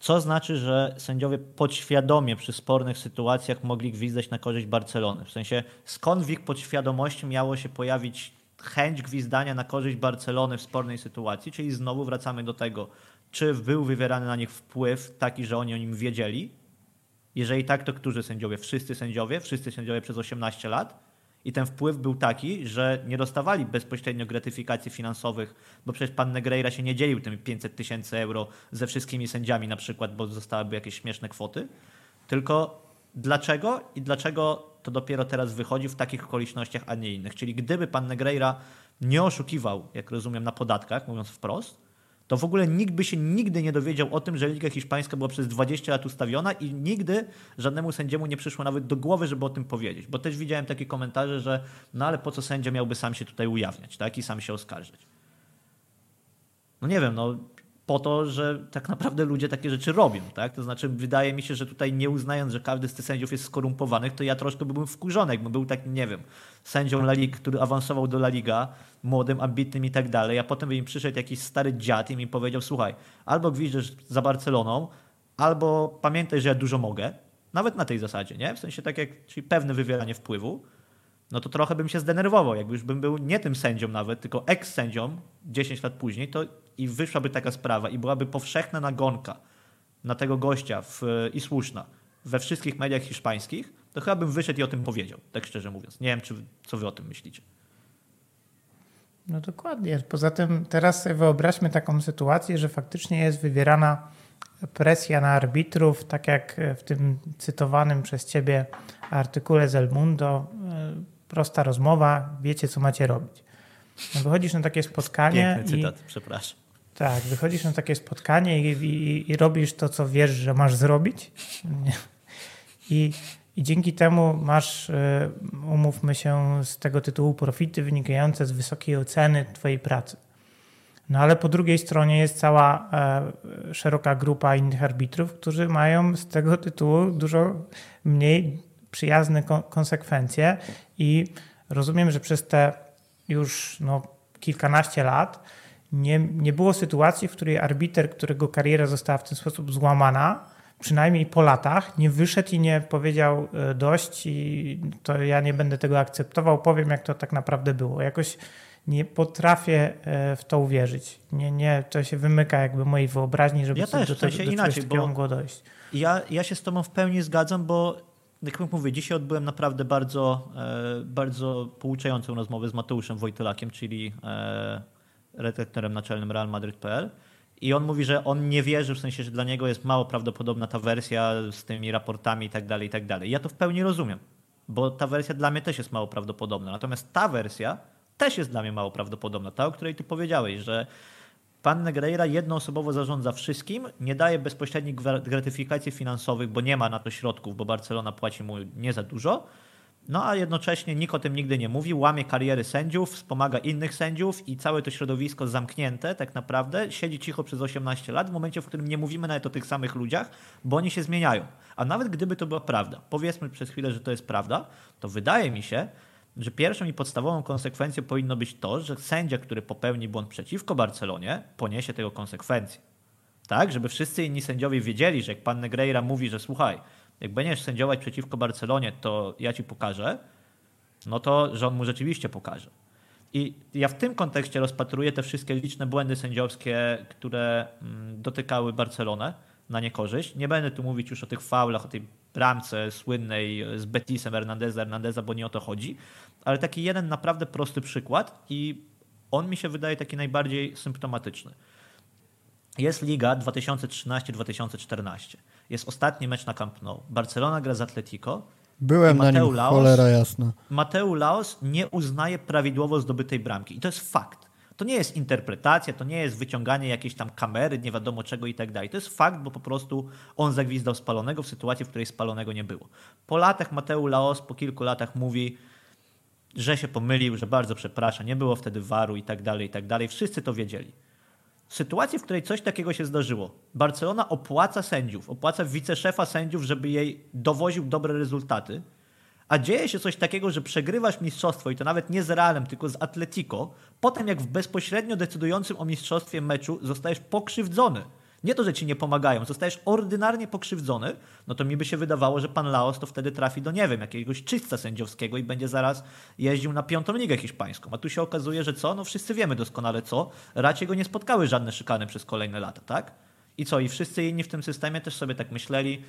co znaczy, że sędziowie podświadomie przy spornych sytuacjach mogli gwizdać na korzyść Barcelony? W sensie, skąd w ich podświadomości miało się pojawić chęć gwizdania na korzyść Barcelony w spornej sytuacji? Czyli znowu wracamy do tego, czy był wywierany na nich wpływ taki, że oni o nim wiedzieli? Jeżeli tak, to którzy sędziowie? Wszyscy sędziowie? Wszyscy sędziowie przez 18 lat? I ten wpływ był taki, że nie dostawali bezpośrednio gratyfikacji finansowych, bo przecież pan Negreira się nie dzielił tymi 500 tysięcy euro ze wszystkimi sędziami na przykład, bo zostałyby jakieś śmieszne kwoty. Tylko dlaczego i dlaczego to dopiero teraz wychodzi w takich okolicznościach, a nie innych? Czyli gdyby pan Negreira nie oszukiwał, jak rozumiem, na podatkach, mówiąc wprost, to w ogóle nikt by się nigdy nie dowiedział o tym, że Liga Hiszpańska była przez 20 lat ustawiona i nigdy żadnemu sędziemu nie przyszło nawet do głowy, żeby o tym powiedzieć. Bo też widziałem takie komentarze, że no ale po co sędzia miałby sam się tutaj ujawniać, tak? I sam się oskarżyć. No nie wiem, no po to, że tak naprawdę ludzie takie rzeczy robią, tak? To znaczy wydaje mi się, że tutaj nie uznając, że każdy z tych sędziów jest skorumpowanych, to ja troszkę byłbym wkurzony, jakbym był tak, nie wiem, sędzią La Liga, który awansował do La Liga, młodym, ambitnym i tak dalej, a potem by im przyszedł jakiś stary dziad i mi powiedział, słuchaj, albo gwizdesz za Barceloną, albo pamiętaj, że ja dużo mogę, nawet na tej zasadzie, nie? W sensie tak jak, czyli pewne wywieranie wpływu, no to trochę bym się zdenerwował. Jakby już bym był nie tym sędzią nawet, tylko ex-sędzią 10 lat później, to i wyszłaby taka sprawa i byłaby powszechna nagonka na tego gościa w, i słuszna we wszystkich mediach hiszpańskich, to chyba bym wyszedł i o tym powiedział, tak szczerze mówiąc. Nie wiem, czy, co wy o tym myślicie. No dokładnie. Poza tym teraz sobie wyobraźmy taką sytuację, że faktycznie jest wywierana presja na arbitrów, tak jak w tym cytowanym przez ciebie artykule z El Mundo. Prosta rozmowa, wiecie co macie robić. No wychodzisz na takie spotkanie. Piękny cytat, i, przepraszam. Tak, wychodzisz na takie spotkanie i, i, i robisz to, co wiesz, że masz zrobić. I i dzięki temu masz, e, umówmy się, z tego tytułu profity wynikające z wysokiej oceny Twojej pracy. No ale po drugiej stronie jest cała e, szeroka grupa innych arbitrów, którzy mają z tego tytułu dużo mniej przyjazne konsekwencje i rozumiem, że przez te już no, kilkanaście lat nie, nie było sytuacji, w której arbiter, którego kariera została w ten sposób złamana, przynajmniej po latach nie wyszedł i nie powiedział e, dość i to ja nie będę tego akceptował, powiem jak to tak naprawdę było. Jakoś nie potrafię e, w to uwierzyć. Nie, nie, to się wymyka jakby mojej wyobraźni, żeby ja też, do, tego, do inaczej, bo dojść. Ja, ja się z tobą w pełni zgadzam, bo jak mówię, dzisiaj odbyłem naprawdę bardzo, e, bardzo pouczającą rozmowę z Mateuszem Wojtylakiem, czyli redaktorem naczelnym Real Madrid.pl i on mówi, że on nie wierzy, w sensie, że dla niego jest mało prawdopodobna ta wersja z tymi raportami i tak dalej, i tak dalej. Ja to w pełni rozumiem, bo ta wersja dla mnie też jest mało prawdopodobna. Natomiast ta wersja też jest dla mnie mało prawdopodobna. Ta, o której ty powiedziałeś, że pan Negreira jednoosobowo zarządza wszystkim, nie daje bezpośrednich gratyfikacji finansowych, bo nie ma na to środków, bo Barcelona płaci mu nie za dużo. No a jednocześnie nikt o tym nigdy nie mówi, łamie kariery sędziów, wspomaga innych sędziów i całe to środowisko zamknięte tak naprawdę siedzi cicho przez 18 lat w momencie, w którym nie mówimy nawet o tych samych ludziach, bo oni się zmieniają. A nawet gdyby to była prawda, powiedzmy przez chwilę, że to jest prawda, to wydaje mi się, że pierwszą i podstawową konsekwencją powinno być to, że sędzia, który popełni błąd przeciwko Barcelonie, poniesie tego konsekwencje. Tak, żeby wszyscy inni sędziowie wiedzieli, że jak pan Negreira mówi, że słuchaj, jak będziesz sędziować przeciwko Barcelonie, to ja ci pokażę, no to że on mu rzeczywiście pokaże. I ja w tym kontekście rozpatruję te wszystkie liczne błędy sędziowskie, które mm, dotykały Barcelonę na niekorzyść. Nie będę tu mówić już o tych faulach, o tej bramce słynnej z Betisem Hernandeza, Hernandeza, bo nie o to chodzi, ale taki jeden naprawdę prosty przykład i on mi się wydaje taki najbardziej symptomatyczny. Jest Liga 2013-2014. Jest ostatni mecz na Camp Nou. Barcelona gra z Atletico. Byłem na nim, Laos, cholera jasna. Mateu Laos nie uznaje prawidłowo zdobytej bramki. I to jest fakt. To nie jest interpretacja, to nie jest wyciąganie jakiejś tam kamery, nie wiadomo czego i tak dalej. To jest fakt, bo po prostu on zagwizdał spalonego w sytuacji, w której spalonego nie było. Po latach Mateu Laos po kilku latach mówi, że się pomylił, że bardzo przeprasza, nie było wtedy waru i tak dalej, i tak dalej. Wszyscy to wiedzieli. W sytuacji, w której coś takiego się zdarzyło, Barcelona opłaca sędziów, opłaca wiceszefa sędziów, żeby jej dowoził dobre rezultaty, a dzieje się coś takiego, że przegrywasz mistrzostwo i to nawet nie z Realem, tylko z Atletico, potem jak w bezpośrednio decydującym o mistrzostwie meczu zostajesz pokrzywdzony. Nie to, że ci nie pomagają, zostajesz ordynarnie pokrzywdzony, no to mi by się wydawało, że pan Laos to wtedy trafi do, nie wiem, jakiegoś czyśćca sędziowskiego i będzie zaraz jeździł na piątą ligę hiszpańską. A tu się okazuje, że co? No wszyscy wiemy doskonale co. Raczej go nie spotkały żadne szykany przez kolejne lata, tak? I co? I wszyscy inni w tym systemie też sobie tak myśleli,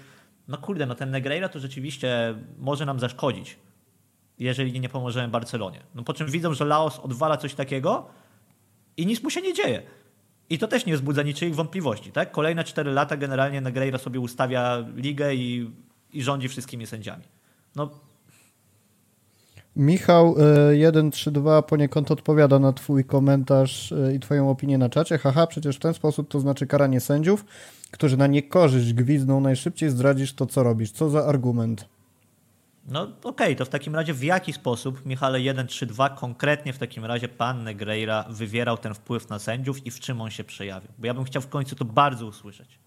no kurde, no ten Negreira to rzeczywiście może nam zaszkodzić, jeżeli nie pomożemy Barcelonie. No po czym widzą, że Laos odwala coś takiego i nic mu się nie dzieje. I to też nie wzbudza niczyich wątpliwości. Tak? Kolejne 4 lata generalnie Negreira sobie ustawia ligę i, i rządzi wszystkimi sędziami. No, Michał 132 poniekąd odpowiada na twój komentarz e, i twoją opinię na czacie. Haha, przecież w ten sposób to znaczy karanie sędziów, którzy na niekorzyść gwizną najszybciej zdradzisz to, co robisz. Co za argument? No okej, okay, to w takim razie w jaki sposób, Michale 132, konkretnie w takim razie pan Negreira wywierał ten wpływ na sędziów i w czym on się przejawił? Bo ja bym chciał w końcu to bardzo usłyszeć.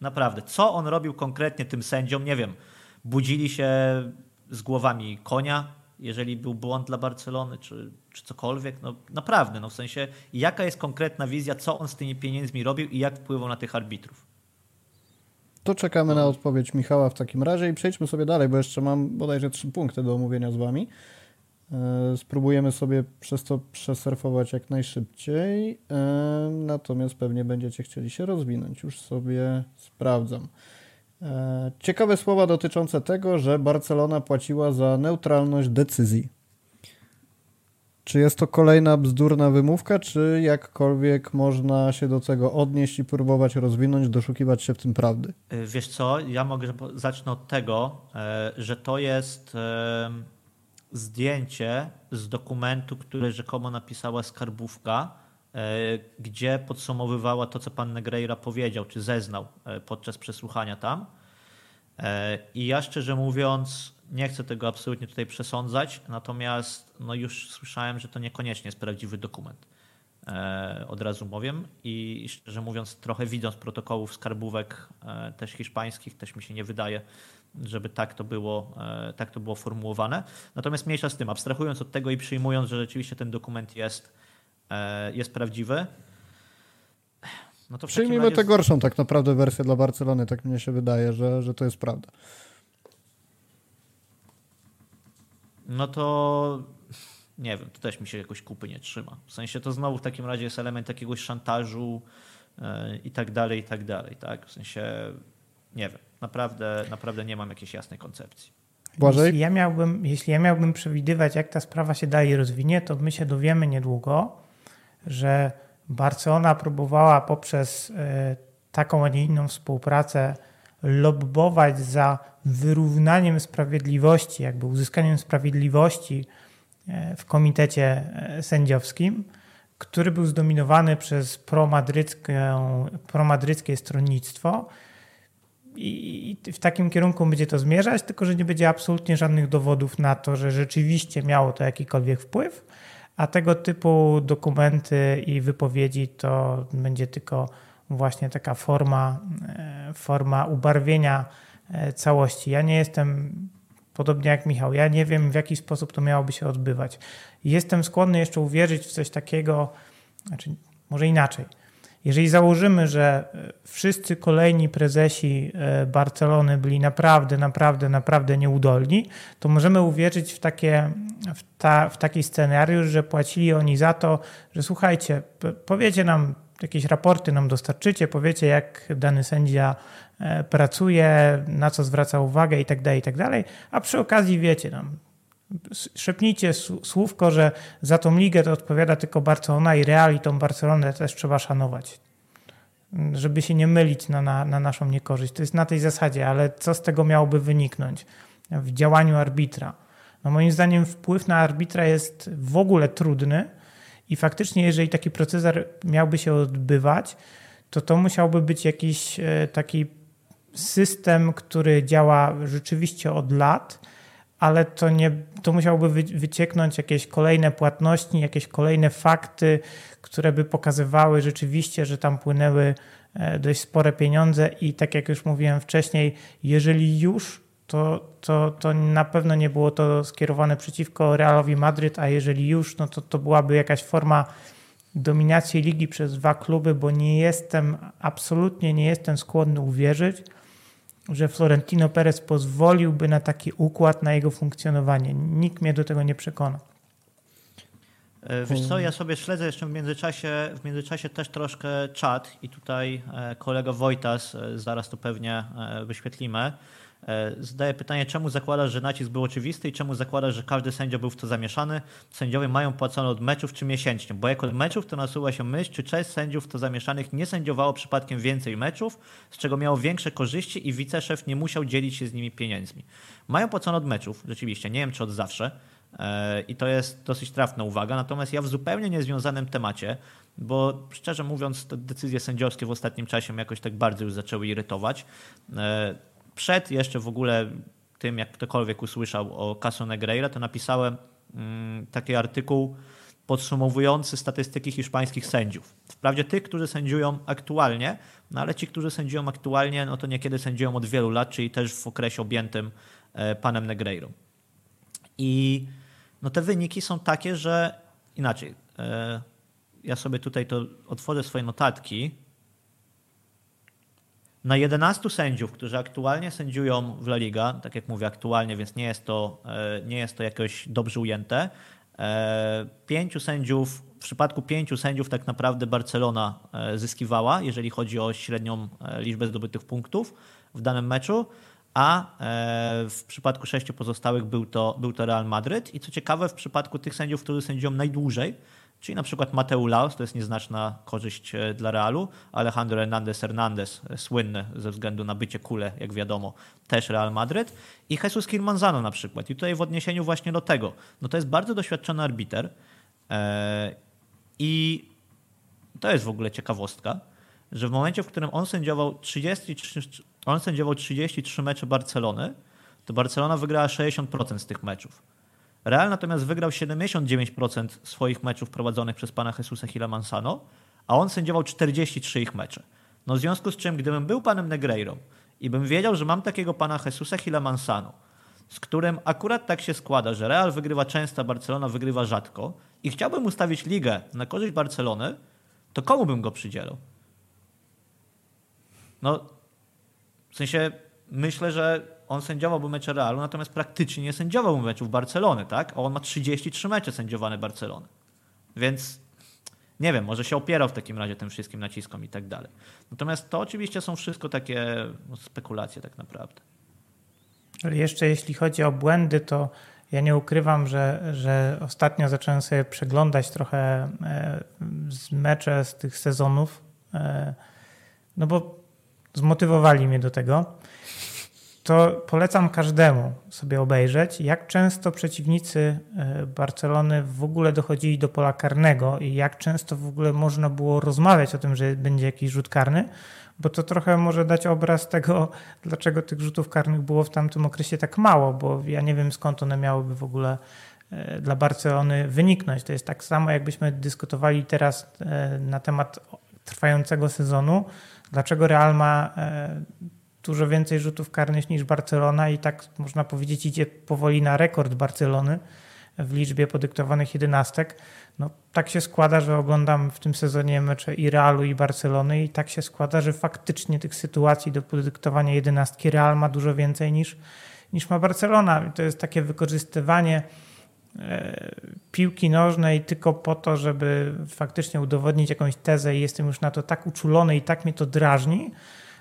Naprawdę, co on robił konkretnie tym sędziom? Nie wiem, budzili się z głowami konia, jeżeli był błąd dla Barcelony, czy, czy cokolwiek. No naprawdę, no w sensie jaka jest konkretna wizja, co on z tymi pieniędzmi robił i jak wpływał na tych arbitrów? To czekamy na odpowiedź Michała w takim razie i przejdźmy sobie dalej, bo jeszcze mam bodajże trzy punkty do omówienia z Wami. E, spróbujemy sobie przez to przesurfować jak najszybciej, e, natomiast pewnie będziecie chcieli się rozwinąć. Już sobie sprawdzam. E, ciekawe słowa dotyczące tego, że Barcelona płaciła za neutralność decyzji. Czy jest to kolejna bzdurna wymówka, czy jakkolwiek można się do tego odnieść i próbować rozwinąć, doszukiwać się w tym prawdy? E, wiesz co, ja mogę zacznę od tego, e, że to jest zdjęcie z dokumentu, który rzekomo napisała skarbówka, gdzie podsumowywała to, co pan Negreira powiedział, czy zeznał podczas przesłuchania tam. I ja szczerze mówiąc, nie chcę tego absolutnie tutaj przesądzać, natomiast no już słyszałem, że to niekoniecznie jest prawdziwy dokument. E, od razu mówię i szczerze mówiąc, trochę widząc protokołów skarbówek e, też hiszpańskich, też mi się nie wydaje, żeby tak to było, e, tak to było formułowane. Natomiast mniejsza z tym, abstrahując od tego i przyjmując, że rzeczywiście ten dokument jest, jest prawdziwy, no to Przyjmijmy razie... tę gorszą tak naprawdę wersję dla Barcelony, tak mnie się wydaje, że, że to jest prawda. no to nie wiem, to też mi się jakoś kupy nie trzyma. W sensie to znowu w takim razie jest element jakiegoś szantażu yy, i tak dalej, i tak dalej, tak? W sensie nie wiem, naprawdę, naprawdę nie mam jakiejś jasnej koncepcji. Błażej? Jeśli ja, miałbym, jeśli ja miałbym przewidywać, jak ta sprawa się dalej rozwinie, to my się dowiemy niedługo, że Barcelona próbowała poprzez e, taką, a nie inną współpracę lobbować za wyrównaniem sprawiedliwości, jakby uzyskaniem sprawiedliwości e, w komitecie e, sędziowskim, który był zdominowany przez promadryckie, stronnictwo. i w takim kierunku będzie to zmierzać, tylko że nie będzie absolutnie żadnych dowodów na to, że rzeczywiście miało to jakikolwiek wpływ, a tego typu dokumenty i wypowiedzi to będzie tylko właśnie taka forma, e, forma ubarwienia e, całości. Ja nie jestem podobnie jak Michał. Ja nie wiem, w jaki sposób to miałoby się odbywać. Jestem skłonny jeszcze uwierzyć w coś takiego, znaczy może inaczej. Jeżeli założymy, że e, wszyscy kolejni prezesi e, Barcelony byli naprawdę, naprawdę, naprawdę nieudolni, to możemy uwierzyć w, takie, w, ta, w taki scenariusz, że płacili oni za to, że słuchajcie, powiecie nam, jakieś raporty nam dostarczycie, powiecie, jak dany sędzia e, pracuje, na co zwraca uwagę i tak dalej, i tak a przy okazji wiecie nam, szepnijcie słówko, że za tą ligę to odpowiada tylko Barcelona i Real i tą Barcelonę też trzeba szanować. Żeby się nie mylić na, na, na naszą niekorzyść. To jest na tej zasadzie, ale co z tego miałoby wyniknąć w działaniu arbitra? No moim zdaniem wpływ na arbitra jest w ogóle trudny i faktycznie jeżeli taki proceder miałby się odbywać, to to musiałby być jakiś e, taki system, który działa rzeczywiście od lat, ale to, nie, to musiałoby wycieknąć jakieś kolejne płatności, jakieś kolejne fakty, które by pokazywały rzeczywiście, że tam płynęły e, dość spore pieniądze. I tak jak już mówiłem wcześniej, jeżeli już, to, to, to na pewno nie było to skierowane przeciwko Realowi Madryt, a jeżeli już, no to to byłaby jakaś forma dominacji ligi przez dwa kluby, bo nie jestem, absolutnie nie jestem skłonny uwierzyć, że Florentino Perez pozwoliłby na taki układ, na jego funkcjonowanie. Nikt mnie do tego nie przekona. E, wiesz co, ja sobie śledzę jeszcze w międzyczasie, w międzyczasie też troszkę czat i tutaj e, kolega Wojtas, e, zaraz to pewnie wyświetlimy, zadaję pytanie, czemu zakładasz, że nacisk był oczywisty i czemu zakładasz, że każdy sędzia był w to zamieszany? Sędziowie mają płacone od meczów czy miesięcznie? Bo jak od meczów to nasuwa się myśl, czy część sędziów w to zamieszanych nie sędziowało przypadkiem więcej meczów, z czego miało większe korzyści i wiceszef nie musiał dzielić się z nimi pieniędzmi. Mają płacone od meczów, rzeczywiście, nie wiem czy od zawsze. E, I to jest dosyć trafna uwaga. Natomiast ja w zupełnie niezwiązanym temacie, bo szczerze mówiąc, te decyzje sędziowskie w ostatnim czasie mnie jakoś tak bardzo już zaczęły irytować. Przed jeszcze w ogóle tym, jak ktokolwiek usłyszał o Caso Negreira, to napisałem mm, taki artykuł podsumowujący statystyki hiszpańskich sędziów. Wprawdzie tych, którzy sędziują aktualnie, no ale ci, którzy sędziują aktualnie, no to niekiedy sędziują od wielu lat, czyli też w okresie objętym e, panem Negreirą. I no te wyniki są takie, że inaczej. E, ja sobie tutaj to otworzę swoje notatki, na 11 sędziów, którzy aktualnie sędziują w La Liga, tak jak mówię aktualnie, więc nie jest to, e, nie jest to jakoś dobrze ujęte, e, pięciu sędziów, w przypadku pięciu sędziów tak naprawdę Barcelona e, zyskiwała, jeżeli chodzi o średnią liczbę zdobytych punktów w danym meczu, a w przypadku sześciu pozostałych był to, był to Real Madryt. I co ciekawe, w przypadku tych sędziów, którzy sędziują najdłużej, Czyli na przykład Mateu Laos, to jest nieznaczna korzyść e, dla Realu, Alejandro Hernandez Hernandez, e, słynny ze względu na bycie kule, jak wiadomo, też Real Madryt i Jesus Kirmanzano na przykład. I tutaj w odniesieniu właśnie do tego, no to jest bardzo doświadczony arbiter e, i to jest w ogóle ciekawostka, że w momencie, w którym on sędziował 33, on sędziował 33 mecze Barcelony, to Barcelona wygrała 60% z tych meczów. Real natomiast wygrał 79% swoich meczów prowadzonych przez pana Jesusa Hila Mansano, a on sędziował 43 ich mecze. No w związku z czym, gdybym był panem Negreirą i bym wiedział, że mam takiego pana Jesusa Hila Mansano, z którym akurat tak się składa, że Real wygrywa często, Barcelona wygrywa rzadko i chciałbym ustawić ligę na korzyść Barcelony, to komu bym go przydzielał? No, w sensie myślę, że on sędziowałby mecze Realu, natomiast praktycznie nie sędziowałby meczów Barcelony, tak? A on ma 33 mecze sędziowane Barcelony. Więc nie wiem, może się opierał w takim razie tym wszystkim naciskom i tak dalej. Natomiast to oczywiście są wszystko takie no, spekulacje tak naprawdę. Ale jeszcze jeśli chodzi o błędy, to ja nie ukrywam, że, że ostatnio zacząłem sobie przeglądać trochę e, mecze z tych sezonów, e, no bo zmotywowali mnie do tego to polecam każdemu sobie obejrzeć, jak często przeciwnicy e, Barcelony w ogóle dochodzili do pola karnego i jak często w ogóle można było rozmawiać o tym, że będzie jakiś rzut karny, bo to trochę może dać obraz tego, dlaczego tych rzutów karnych było w tamtym okresie tak mało, bo ja nie wiem skąd one miałyby w ogóle e, dla Barcelony wyniknąć. To jest tak samo, jakbyśmy dyskutowali teraz e, na temat trwającego sezonu, dlaczego Real ma dużo więcej rzutów karnych niż Barcelona i tak można powiedzieć idzie powoli na rekord Barcelony w liczbie podyktowanych jedenastek. No, tak się składa, że oglądam w tym sezonie mecze i Realu i Barcelony i tak się składa, że faktycznie tych sytuacji do podyktowania jedenastki Real ma dużo więcej niż, niż ma Barcelona. I to jest takie wykorzystywanie e, piłki nożnej tylko po to, żeby faktycznie udowodnić jakąś tezę i jestem już na to tak uczulony i tak mnie to drażni,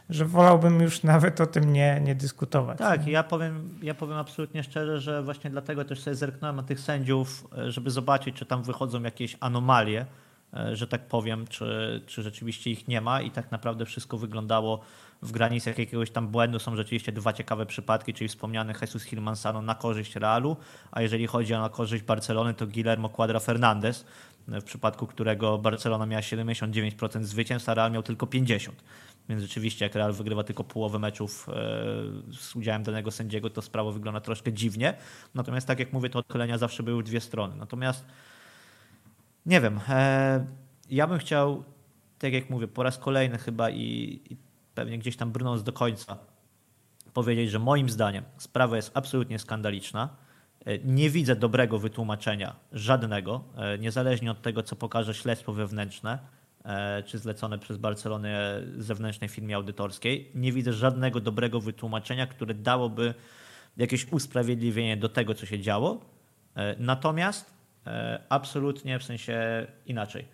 że wolałbym już nawet o tym nie, nie dyskutować. Tak, ja powiem, ja powiem absolutnie szczerze, że właśnie dlatego też sobie zerknąłem na tych sędziów, e, żeby zobaczyć, czy tam wychodzą jakieś anomalie, e, że tak powiem, czy, czy rzeczywiście ich nie ma i tak naprawdę wszystko wyglądało w granicach jakiegoś tam błędu. Są rzeczywiście dwa ciekawe przypadki, czyli wspomniany Jesus Hilmansano na korzyść Realu, a jeżeli chodzi o na korzyść Barcelony, to Guillermo Quadra Fernandez, w przypadku którego Barcelona miała 79% zwycięstw, a Real miał tylko 50%. Więc rzeczywiście, jak Real wygrywa tylko połowę meczów e, z udziałem danego sędziego, to sprawa wygląda troszkę dziwnie. Natomiast, tak jak mówię, to odchylenia zawsze były dwie strony. Natomiast nie wiem, e, ja bym chciał, tak jak mówię, po raz kolejny chyba i, i pewnie gdzieś tam brnąc do końca, powiedzieć, że moim zdaniem sprawa jest absolutnie skandaliczna. E, nie widzę dobrego wytłumaczenia, żadnego, niezależnie od tego, co pokaże śledztwo wewnętrzne czy zlecone przez Barcelonę zewnętrznej firmie audytorskiej. Nie widzę żadnego dobrego wytłumaczenia, które dałoby jakieś usprawiedliwienie do tego, co się działo. E, natomiast e, absolutnie w sensie inaczej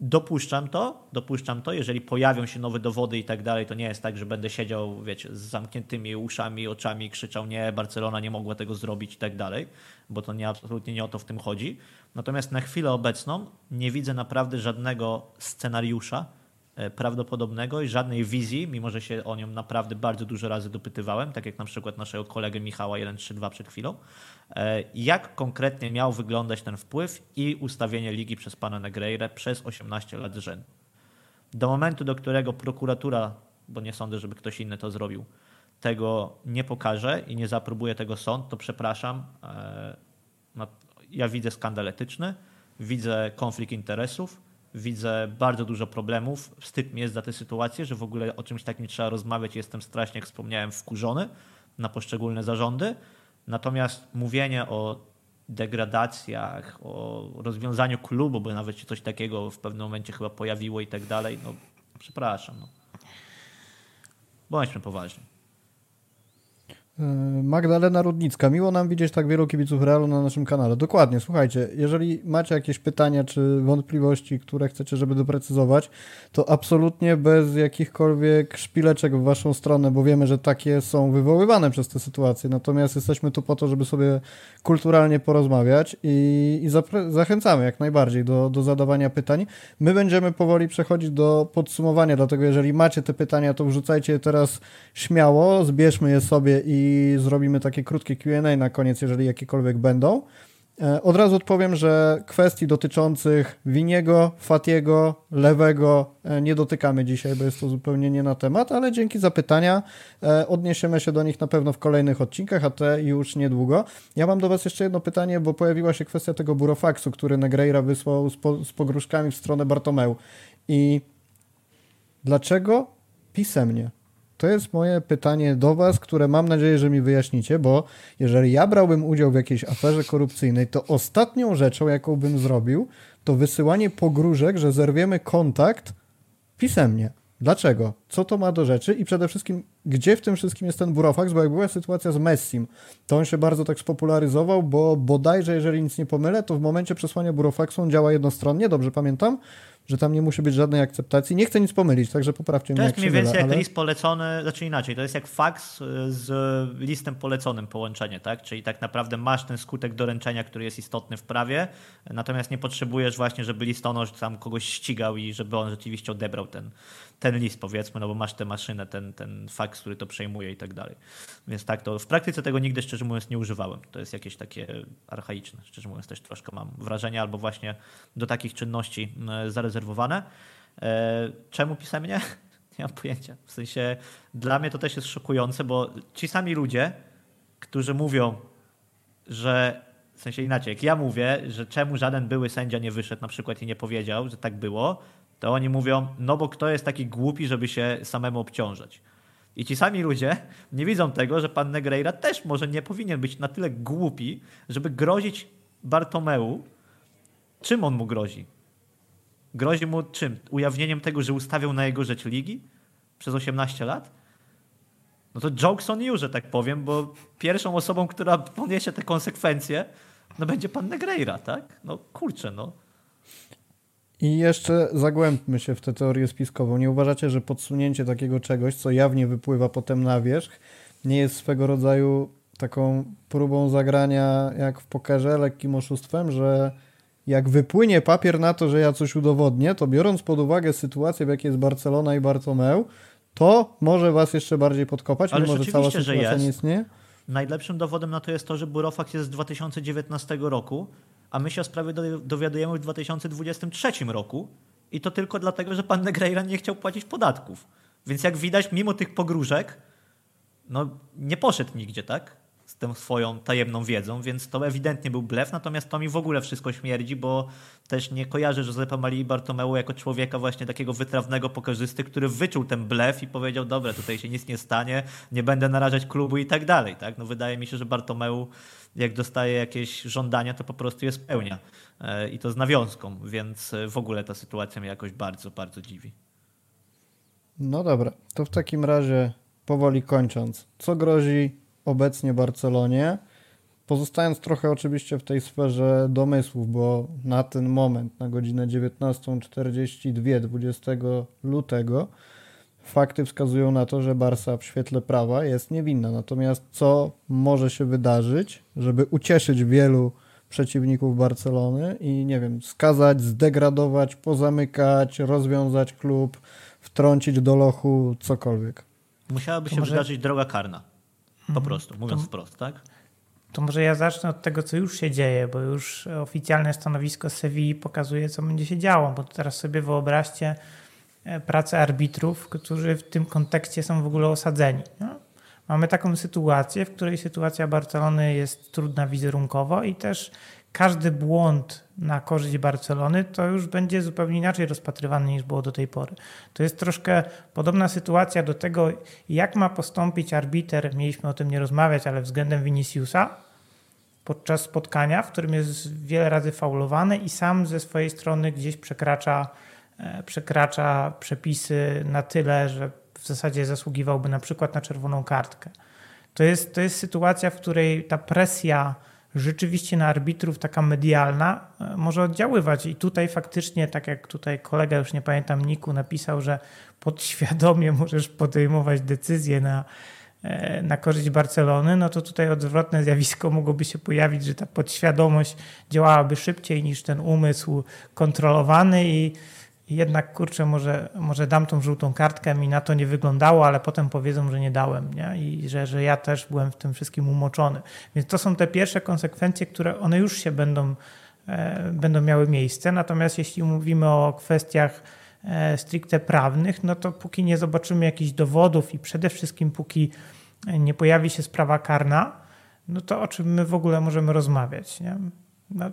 Dopuszczam to, dopuszczam to, jeżeli pojawią się nowe dowody i tak dalej, to nie jest tak, że będę siedział, wiecie, z zamkniętymi uszami, oczami, krzyczał nie, Barcelona nie mogła tego zrobić i tak dalej, bo to nie, absolutnie nie o to w tym chodzi. Natomiast na chwilę obecną nie widzę naprawdę żadnego scenariusza, prawdopodobnego i żadnej wizji, mimo że się o nią naprawdę bardzo dużo razy dopytywałem, tak jak na przykład naszego kolegę Michała 132 przed chwilą, e, jak konkretnie miał wyglądać ten wpływ i ustawienie ligi przez pana Negreira przez 18 lat rzędu. Do momentu, do którego prokuratura, bo nie sądzę, żeby ktoś inny to zrobił, tego nie pokaże i nie zaaprobuje tego sąd, to przepraszam, e, no, ja widzę skandal etyczny, widzę konflikt interesów, widzę bardzo dużo problemów. Wstyd mi jest za tę sytuację, że w ogóle o czymś takim trzeba rozmawiać. Jestem strasznie, jak wspomniałem, wkurzony na poszczególne zarządy. Natomiast mówienie o degradacjach, o rozwiązaniu klubu, bo nawet się coś takiego w pewnym momencie chyba pojawiło i tak dalej, no przepraszam. No. Bądźmy poważni. E, Magdalena Rudnicka. Miło nam widzieć tak wielu kibiców Realu na naszym kanale. Dokładnie, słuchajcie, jeżeli macie jakieś pytania czy wątpliwości, które chcecie, żeby doprecyzować, to absolutnie bez jakichkolwiek szpileczek w waszą stronę, bo wiemy, że takie są wywoływane przez te sytuacje. Natomiast jesteśmy tu po to, żeby sobie kulturalnie porozmawiać i, i zachęcamy jak najbardziej do, do zadawania pytań. My będziemy powoli przechodzić do podsumowania, dlatego jeżeli macie te pytania, to wrzucajcie je teraz śmiało, zbierzmy je sobie i i zrobimy takie krótkie QA na koniec, jeżeli jakiekolwiek będą. E, od razu odpowiem, że kwestii dotyczących Winiego, Fatiego, Lewego e, nie dotykamy dzisiaj, bo jest to zupełnie nie na temat, ale dzięki za pytania e, odniesiemy się do nich na pewno w kolejnych odcinkach, a te już niedługo. Ja mam do Was jeszcze jedno pytanie, bo pojawiła się kwestia tego burofaksu, który Negreira wysłał z, po, z pogróżkami w stronę Bartomeu. I dlaczego pisemnie? To jest moje pytanie do Was, które mam nadzieję, że mi wyjaśnicie, bo jeżeli ja brałbym udział w jakiejś aferze korupcyjnej, to ostatnią rzeczą, jaką bym zrobił, to wysyłanie pogróżek, że zerwiemy kontakt pisemnie. Dlaczego? Co to ma do rzeczy? I przede wszystkim, gdzie w tym wszystkim jest ten burofax? Bo jak była sytuacja z Messim, to on się bardzo tak spopularyzował, bo bodajże, jeżeli nic nie pomylę, to w momencie przesłania burofaxu on działa jednostronnie, dobrze pamiętam? Że tam nie musi być żadnej akceptacji. Nie chcę nic pomylić, także poprawcie mnie. To jest mniej więcej jak ale... list polecony, znaczy inaczej, to jest jak faks y, z listem poleconym połączenie, tak? Czyli tak naprawdę masz ten skutek doręczenia, który jest istotny w prawie, natomiast nie potrzebujesz właśnie, żeby listonosz tam kogoś ścigał i żeby on rzeczywiście odebrał ten, ten list, powiedzmy, no bo masz tę maszynę, ten, ten Sachs, który to przejmuje i tak dalej. Więc tak, to w praktyce tego nigdy szczerze mówiąc nie używałem. To jest jakieś takie archaiczne, szczerze mówiąc też troszkę mam wrażenie, albo właśnie do takich czynności zarezerwowane. Czemu pisemnie? (laughs) Nie mam pojęcia. W sensie dla mnie to też jest szokujące, bo ci sami ludzie, którzy mówią, że w sensie inaczej, jak ja mówię, że czemu żaden były sędzia nie wyszedł na przykład i nie powiedział, że tak było, to oni mówią, no bo kto jest taki głupi, żeby się samemu obciążać. I ci sami ludzie (laughs) nie widzą tego, że pan Negreira też może nie powinien być na tyle głupi, żeby grozić Bartomeu. Czym on mu grozi? Grozi mu czym? Ujawnieniem tego, że ustawiał na jego rzecz ligi przez 18 lat? No to jokes on you, że tak powiem, bo pierwszą osobą, która poniesie te konsekwencje, no będzie pan Negreira, tak? No kurczę, no. I jeszcze zagłębmy się w tę teorię spiskową. Nie uważacie, że podsunięcie takiego czegoś, co jawnie wypływa potem na wierzch, nie jest swego rodzaju taką próbą zagrania jak w pokerze, lekkim oszustwem, że jak wypłynie papier na to, że ja coś udowodnię, to biorąc pod uwagę sytuację, w jakiej jest Barcelona i Bartomeu, to może was jeszcze bardziej podkopać, Ale mimo że cała sytuacja jest. nie istnieje? Najlepszym dowodem na to jest to, że Burofax jest z 2019 roku, a my się o sprawie dowiadujemy w 2023 roku i to tylko dlatego, że pan Negreira nie chciał płacić podatków. Więc jak widać, mimo tych pogróżek, no nie poszedł nigdzie, tak? Tą swoją tajemną wiedzą, więc to ewidentnie był blef, natomiast to mi w ogóle wszystko śmierdzi, bo też nie kojarzę Józefa Marii Bartomeu jako człowieka właśnie takiego wytrawnego pokazysty, który wyczuł ten blef i powiedział, dobra, tutaj się nic nie stanie, nie będę narażać klubu i tak dalej, tak? No wydaje mi się, że Bartomeu jak dostaje jakieś żądania, to po prostu je spełnia e, i to z nawiązką, więc w ogóle ta sytuacja mnie jakoś bardzo, bardzo dziwi. No dobra, to w takim razie powoli kończąc, co grozi obecnie Barcelonie. Pozostając trochę oczywiście w tej sferze domysłów, bo na ten moment, na godzinę 19.42 20 lutego, fakty wskazują na to, że Barsa w świetle prawa jest niewinna. Natomiast co może się wydarzyć, żeby ucieszyć wielu przeciwników Barcelony i nie wiem, skazać, zdegradować, pozamykać, rozwiązać klub, wtrącić do lochu, cokolwiek? Musiałaby się może... wydarzyć droga karna. Po mhm. prostu, mówiąc to, wprost, tak? To może ja zacznę od tego, co już się dzieje, bo już oficjalne stanowisko Sewilli pokazuje, co będzie się działo, bo teraz sobie wyobraźcie e, pracę arbitrów, którzy w tym kontekście są w ogóle osadzeni. No? Mamy taką sytuację, w której sytuacja Barcelony jest trudna wizerunkowo i też każdy błąd na korzyść Barcelony, to już będzie zupełnie inaczej rozpatrywany niż było do tej pory. To jest troszkę podobna sytuacja do tego, jak ma postąpić arbiter, mieliśmy o tym nie rozmawiać, ale względem Viniciusa podczas spotkania, w którym jest wiele razy faulowany i sam ze swojej strony gdzieś przekracza, e, przekracza przepisy na tyle, że w zasadzie zasługiwałby na przykład na czerwoną kartkę. To jest, to jest sytuacja, w której ta presja rzeczywiście na arbitrów taka medialna e, może oddziaływać. I tutaj faktycznie, tak jak tutaj kolega, już nie pamiętam, Niku napisał, że podświadomie możesz podejmować decyzje na, e, na korzyść Barcelony, no to tutaj odwrotne zjawisko mogłoby się pojawić, że ta podświadomość działałaby szybciej niż ten umysł kontrolowany i jednak kurczę, może, może dam tą żółtą kartkę, mi na to nie wyglądało, ale potem powiedzą, że nie dałem nie? i że, że ja też byłem w tym wszystkim umoczony. Więc to są te pierwsze konsekwencje, które one już się będą, e, będą miały miejsce. Natomiast jeśli mówimy o kwestiach e, stricte prawnych, no to póki nie zobaczymy jakichś dowodów i przede wszystkim póki nie pojawi się sprawa karna, no to o czym my w ogóle możemy rozmawiać? Nie? No,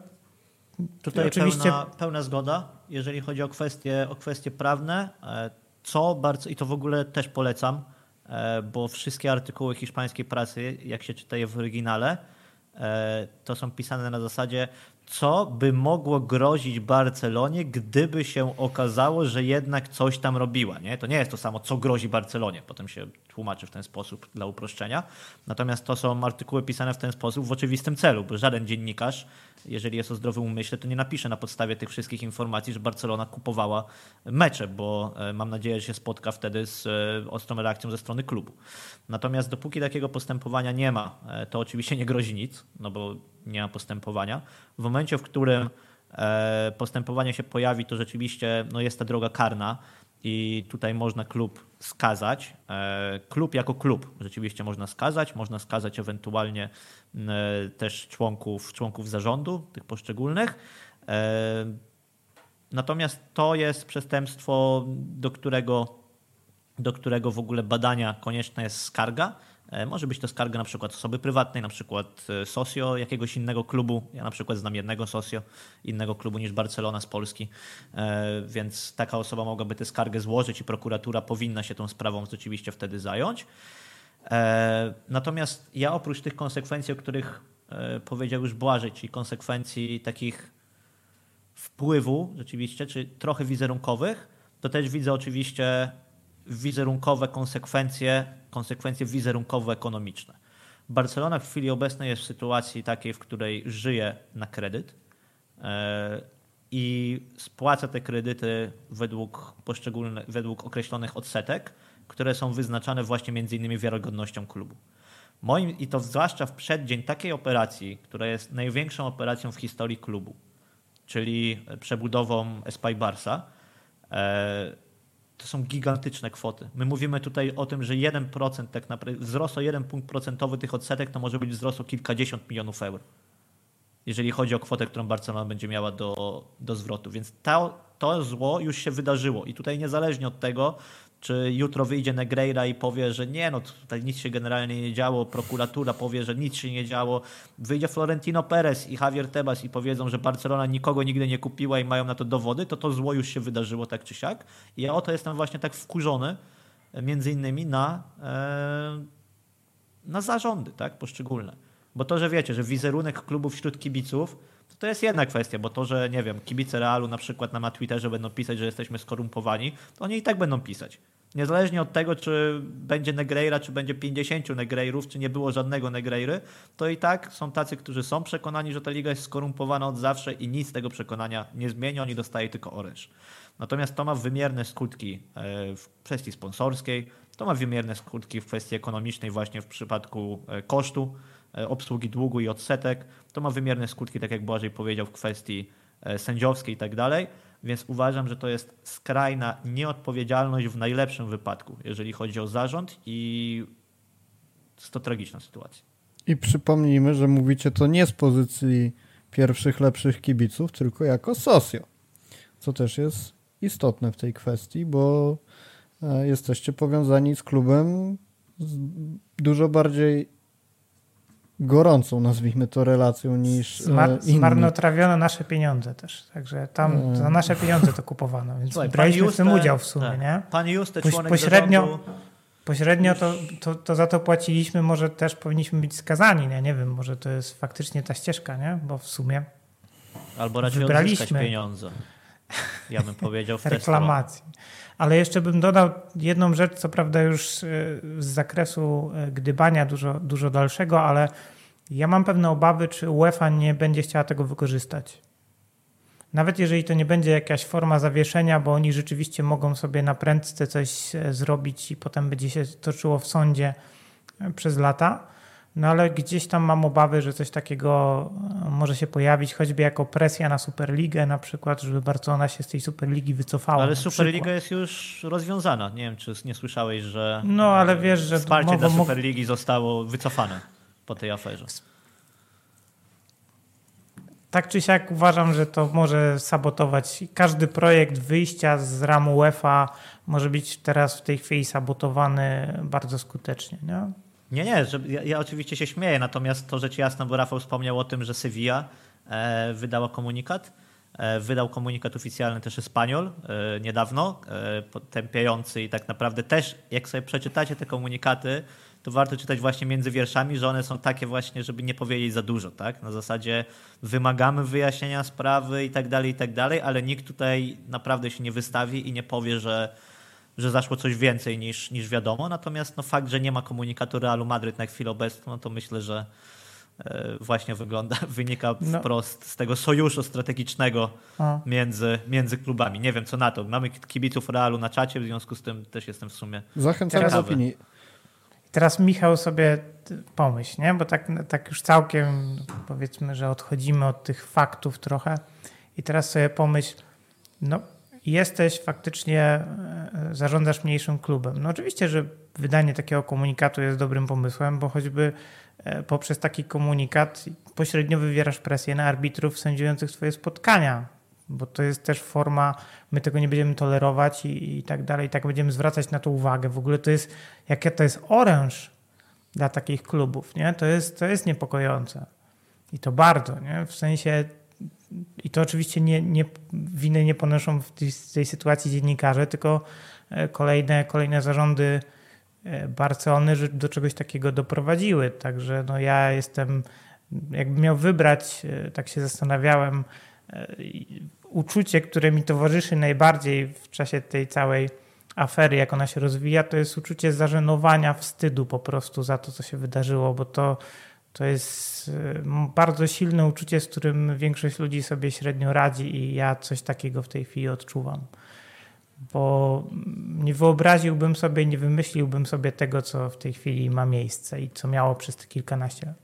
Tutaj oczywiście... pełna, pełna zgoda, jeżeli chodzi o kwestie, o kwestie prawne, e, co bardzo, i to w ogóle też polecam, e, bo wszystkie artykuły hiszpańskiej prasy, jak się czyta je w oryginale, e, to są pisane na zasadzie co by mogło grozić Barcelonie, gdyby się okazało, że jednak coś tam robiła. Nie? To nie jest to samo, co grozi Barcelonie. Potem się tłumaczy w ten sposób dla uproszczenia. Natomiast to są artykuły pisane w ten sposób w oczywistym celu, bo żaden dziennikarz, jeżeli jest o zdrowym umyśle, to nie napisze na podstawie tych wszystkich informacji, że Barcelona kupowała mecze, bo e, mam nadzieję, że się spotka wtedy z e, ostrą reakcją ze strony klubu. Natomiast dopóki takiego postępowania nie ma, e, to oczywiście nie grozi nic, no bo nie ma postępowania. W momencie, w którym postępowanie się pojawi, to rzeczywiście no jest ta droga karna i tutaj można klub skazać. E, klub jako klub rzeczywiście można skazać, można skazać ewentualnie też członków, członków zarządu tych poszczególnych. Natomiast to jest przestępstwo, do którego, do którego w ogóle badania konieczna jest skarga. E, może być to skarga na przykład osoby prywatnej, na przykład e, socio jakiegoś innego klubu. Ja na przykład znam jednego socio innego klubu niż Barcelona z Polski, e, więc taka osoba mogłaby tę skargę złożyć i prokuratura powinna się tą sprawą rzeczywiście wtedy zająć. Natomiast ja oprócz tych konsekwencji, o których powiedział już Błażej, czyli konsekwencji takich wpływu rzeczywiście, czy trochę wizerunkowych, to też widzę oczywiście wizerunkowe konsekwencje, konsekwencje wizerunkowo-ekonomiczne. Barcelona w chwili obecnej jest w sytuacji takiej, w której żyje na kredyt e, i spłaca te kredyty według poszczególnych, według określonych odsetek, które są wyznaczane właśnie między innymi wiarygodnością klubu. Moim, I to zwłaszcza w przeddzień takiej operacji, która jest największą operacją w historii klubu, czyli przebudową Espai Barsa, e, to są gigantyczne kwoty. My mówimy tutaj o tym, że 1% tak naprawdę, wzrost o 1 punkt procentowy tych odsetek to może być wzrost o kilkadziesiąt milionów euro. Jeżeli chodzi o kwotę, którą Barcelona będzie miała do, do zwrotu. Więc to, to zło już się wydarzyło. I tutaj niezależnie od tego, czy jutro wyjdzie Negreira i powie, że nie, no tutaj nic się generalnie nie działo, prokuratura powie, że nic się nie działo, wyjdzie Florentino Perez i Javier Tebas i powiedzą, że Barcelona nikogo nigdy nie kupiła i mają na to dowody, to to zło już się wydarzyło tak czy siak. I ja o to jestem właśnie tak wkurzony, między innymi na, e, na zarządy tak, poszczególne. Bo to, że wiecie, że wizerunek klubu wśród kibiców, to, jest jedna kwestia, bo to, że nie wiem, kibice Realu na przykład na Twitterze będą pisać, że jesteśmy skorumpowani, to oni i tak będą pisać. Niezależnie od tego, czy będzie Negreira, czy będzie 50 Negreirów, czy nie było żadnego Negreiry, to i tak są tacy, którzy są przekonani, że ta liga jest skorumpowana od zawsze i nic tego przekonania nie zmieni, oni dostaje tylko oręż. Natomiast to ma wymierne skutki e, w kwestii sponsorskiej, to ma wymierne skutki w kwestii ekonomicznej właśnie w przypadku e, kosztu e, obsługi długu i odsetek, to ma wymierne skutki, tak jak Błażej powiedział, w kwestii sędziowskiej i tak dalej. Więc uważam, że to jest skrajna nieodpowiedzialność w najlepszym wypadku, jeżeli chodzi o zarząd i jest to tragiczna sytuacja. I przypomnijmy, że mówicie to nie z pozycji pierwszych lepszych kibiców, tylko jako socjo, co też jest istotne w tej kwestii, bo e, jesteście powiązani z klubem dużo bardziej gorącą, nazwijmy to, relacją niż Zmar e, inni. Zmarnotrawiono nasze pieniądze też, także tam e. za nasze pieniądze to kupowano, więc Słuchaj, braliśmy Juste, w tym udział w sumie, tak. nie? Pan Juste, członek pośrednio, zarządu... Pośrednio to, to, to, za to płaciliśmy, może też powinniśmy być skazani, nie? nie wiem, może to jest faktycznie ta ścieżka, nie? bo w sumie Albo raczej wybraliśmy. pieniądze. Ja bym powiedział w Reklamacji. Ale jeszcze bym dodał jedną rzecz, co prawda już e, z zakresu e, gdybania dużo, dużo dalszego, ale ja mam pewne obawy, czy UEFA nie będzie chciała tego wykorzystać. Nawet jeżeli to nie będzie jakaś forma zawieszenia, bo oni rzeczywiście mogą sobie na prędce coś e, zrobić i potem będzie się toczyło w sądzie przez lata, no ale gdzieś tam mam obawy, że coś takiego może się pojawić, choćby jako presja na Superligę na przykład, żeby Barcelona się z tej Superligi wycofała. Ale Superliga jest już rozwiązana. Nie wiem, czy nie słyszałeś, że no, ale wiesz, że wsparcie dla Superligi zostało wycofane po tej aferze. Tak czy siak uważam, że to może sabotować każdy projekt wyjścia z ramu UEFA może być teraz w tej chwili sabotowany bardzo skutecznie. Nie? Nie, nie, że ja, ja, oczywiście się śmieję, natomiast to rzecz jasna, bo Rafał wspomniał o tym, że Sevilla e, wydała komunikat. E, wydał komunikat oficjalny też Espanyol e, niedawno, e, potępiający i tak naprawdę też, jak sobie przeczytacie te komunikaty, to warto czytać właśnie między wierszami, że one są takie właśnie, żeby nie powiedzieć za dużo, tak? Na zasadzie wymagamy wyjaśnienia sprawy i tak dalej, i tak dalej, ale nikt tutaj naprawdę się nie wystawi i nie powie, że że zaszło coś więcej niż, niż wiadomo. Natomiast no, fakt, że nie ma komunikatu Realu Madryt na chwilę obecną, no to myślę, że e, właśnie wygląda, (laughs) wynika no. wprost z tego sojuszu strategicznego między, między klubami. Nie wiem co na to. Mamy kibiców Realu na czacie, w związku z tym też jestem w sumie Zachęcam do opinii. Teraz Michał sobie pomyśl, nie? bo tak, tak już całkiem powiedzmy, że odchodzimy od tych faktów trochę i teraz sobie pomyśl, no jesteś faktycznie e, zarządzasz mniejszym klubem. No oczywiście, że wydanie takiego komunikatu jest dobrym pomysłem, bo choćby e, poprzez taki komunikat pośrednio wywierasz presję na arbitrów sędziujących swoje spotkania, bo to jest też forma, my tego nie będziemy tolerować i, i tak dalej, i tak będziemy zwracać na to uwagę. W ogóle to jest, jakie to jest oręż dla takich klubów, nie? To jest, to jest niepokojące. I to bardzo, nie? W sensie i to oczywiście nie, nie, winy nie ponoszą w tej, tej sytuacji dziennikarze, tylko e, kolejne, kolejne zarządy e, Barcelony do czegoś takiego doprowadziły. Także no ja jestem, jakbym miał wybrać, e, tak się zastanawiałem, uczucie, które mi towarzyszy najbardziej w czasie tej całej afery, jak ona się rozwija, to jest uczucie zażenowania, wstydu po prostu za to, co się wydarzyło, bo to to jest y, bardzo silne uczucie, z którym większość ludzi sobie średnio radzi, i ja coś takiego w tej chwili odczuwam. Bo nie wyobraziłbym sobie, nie wymyśliłbym sobie tego, co w tej chwili ma miejsce i co miało przez te kilkanaście lat.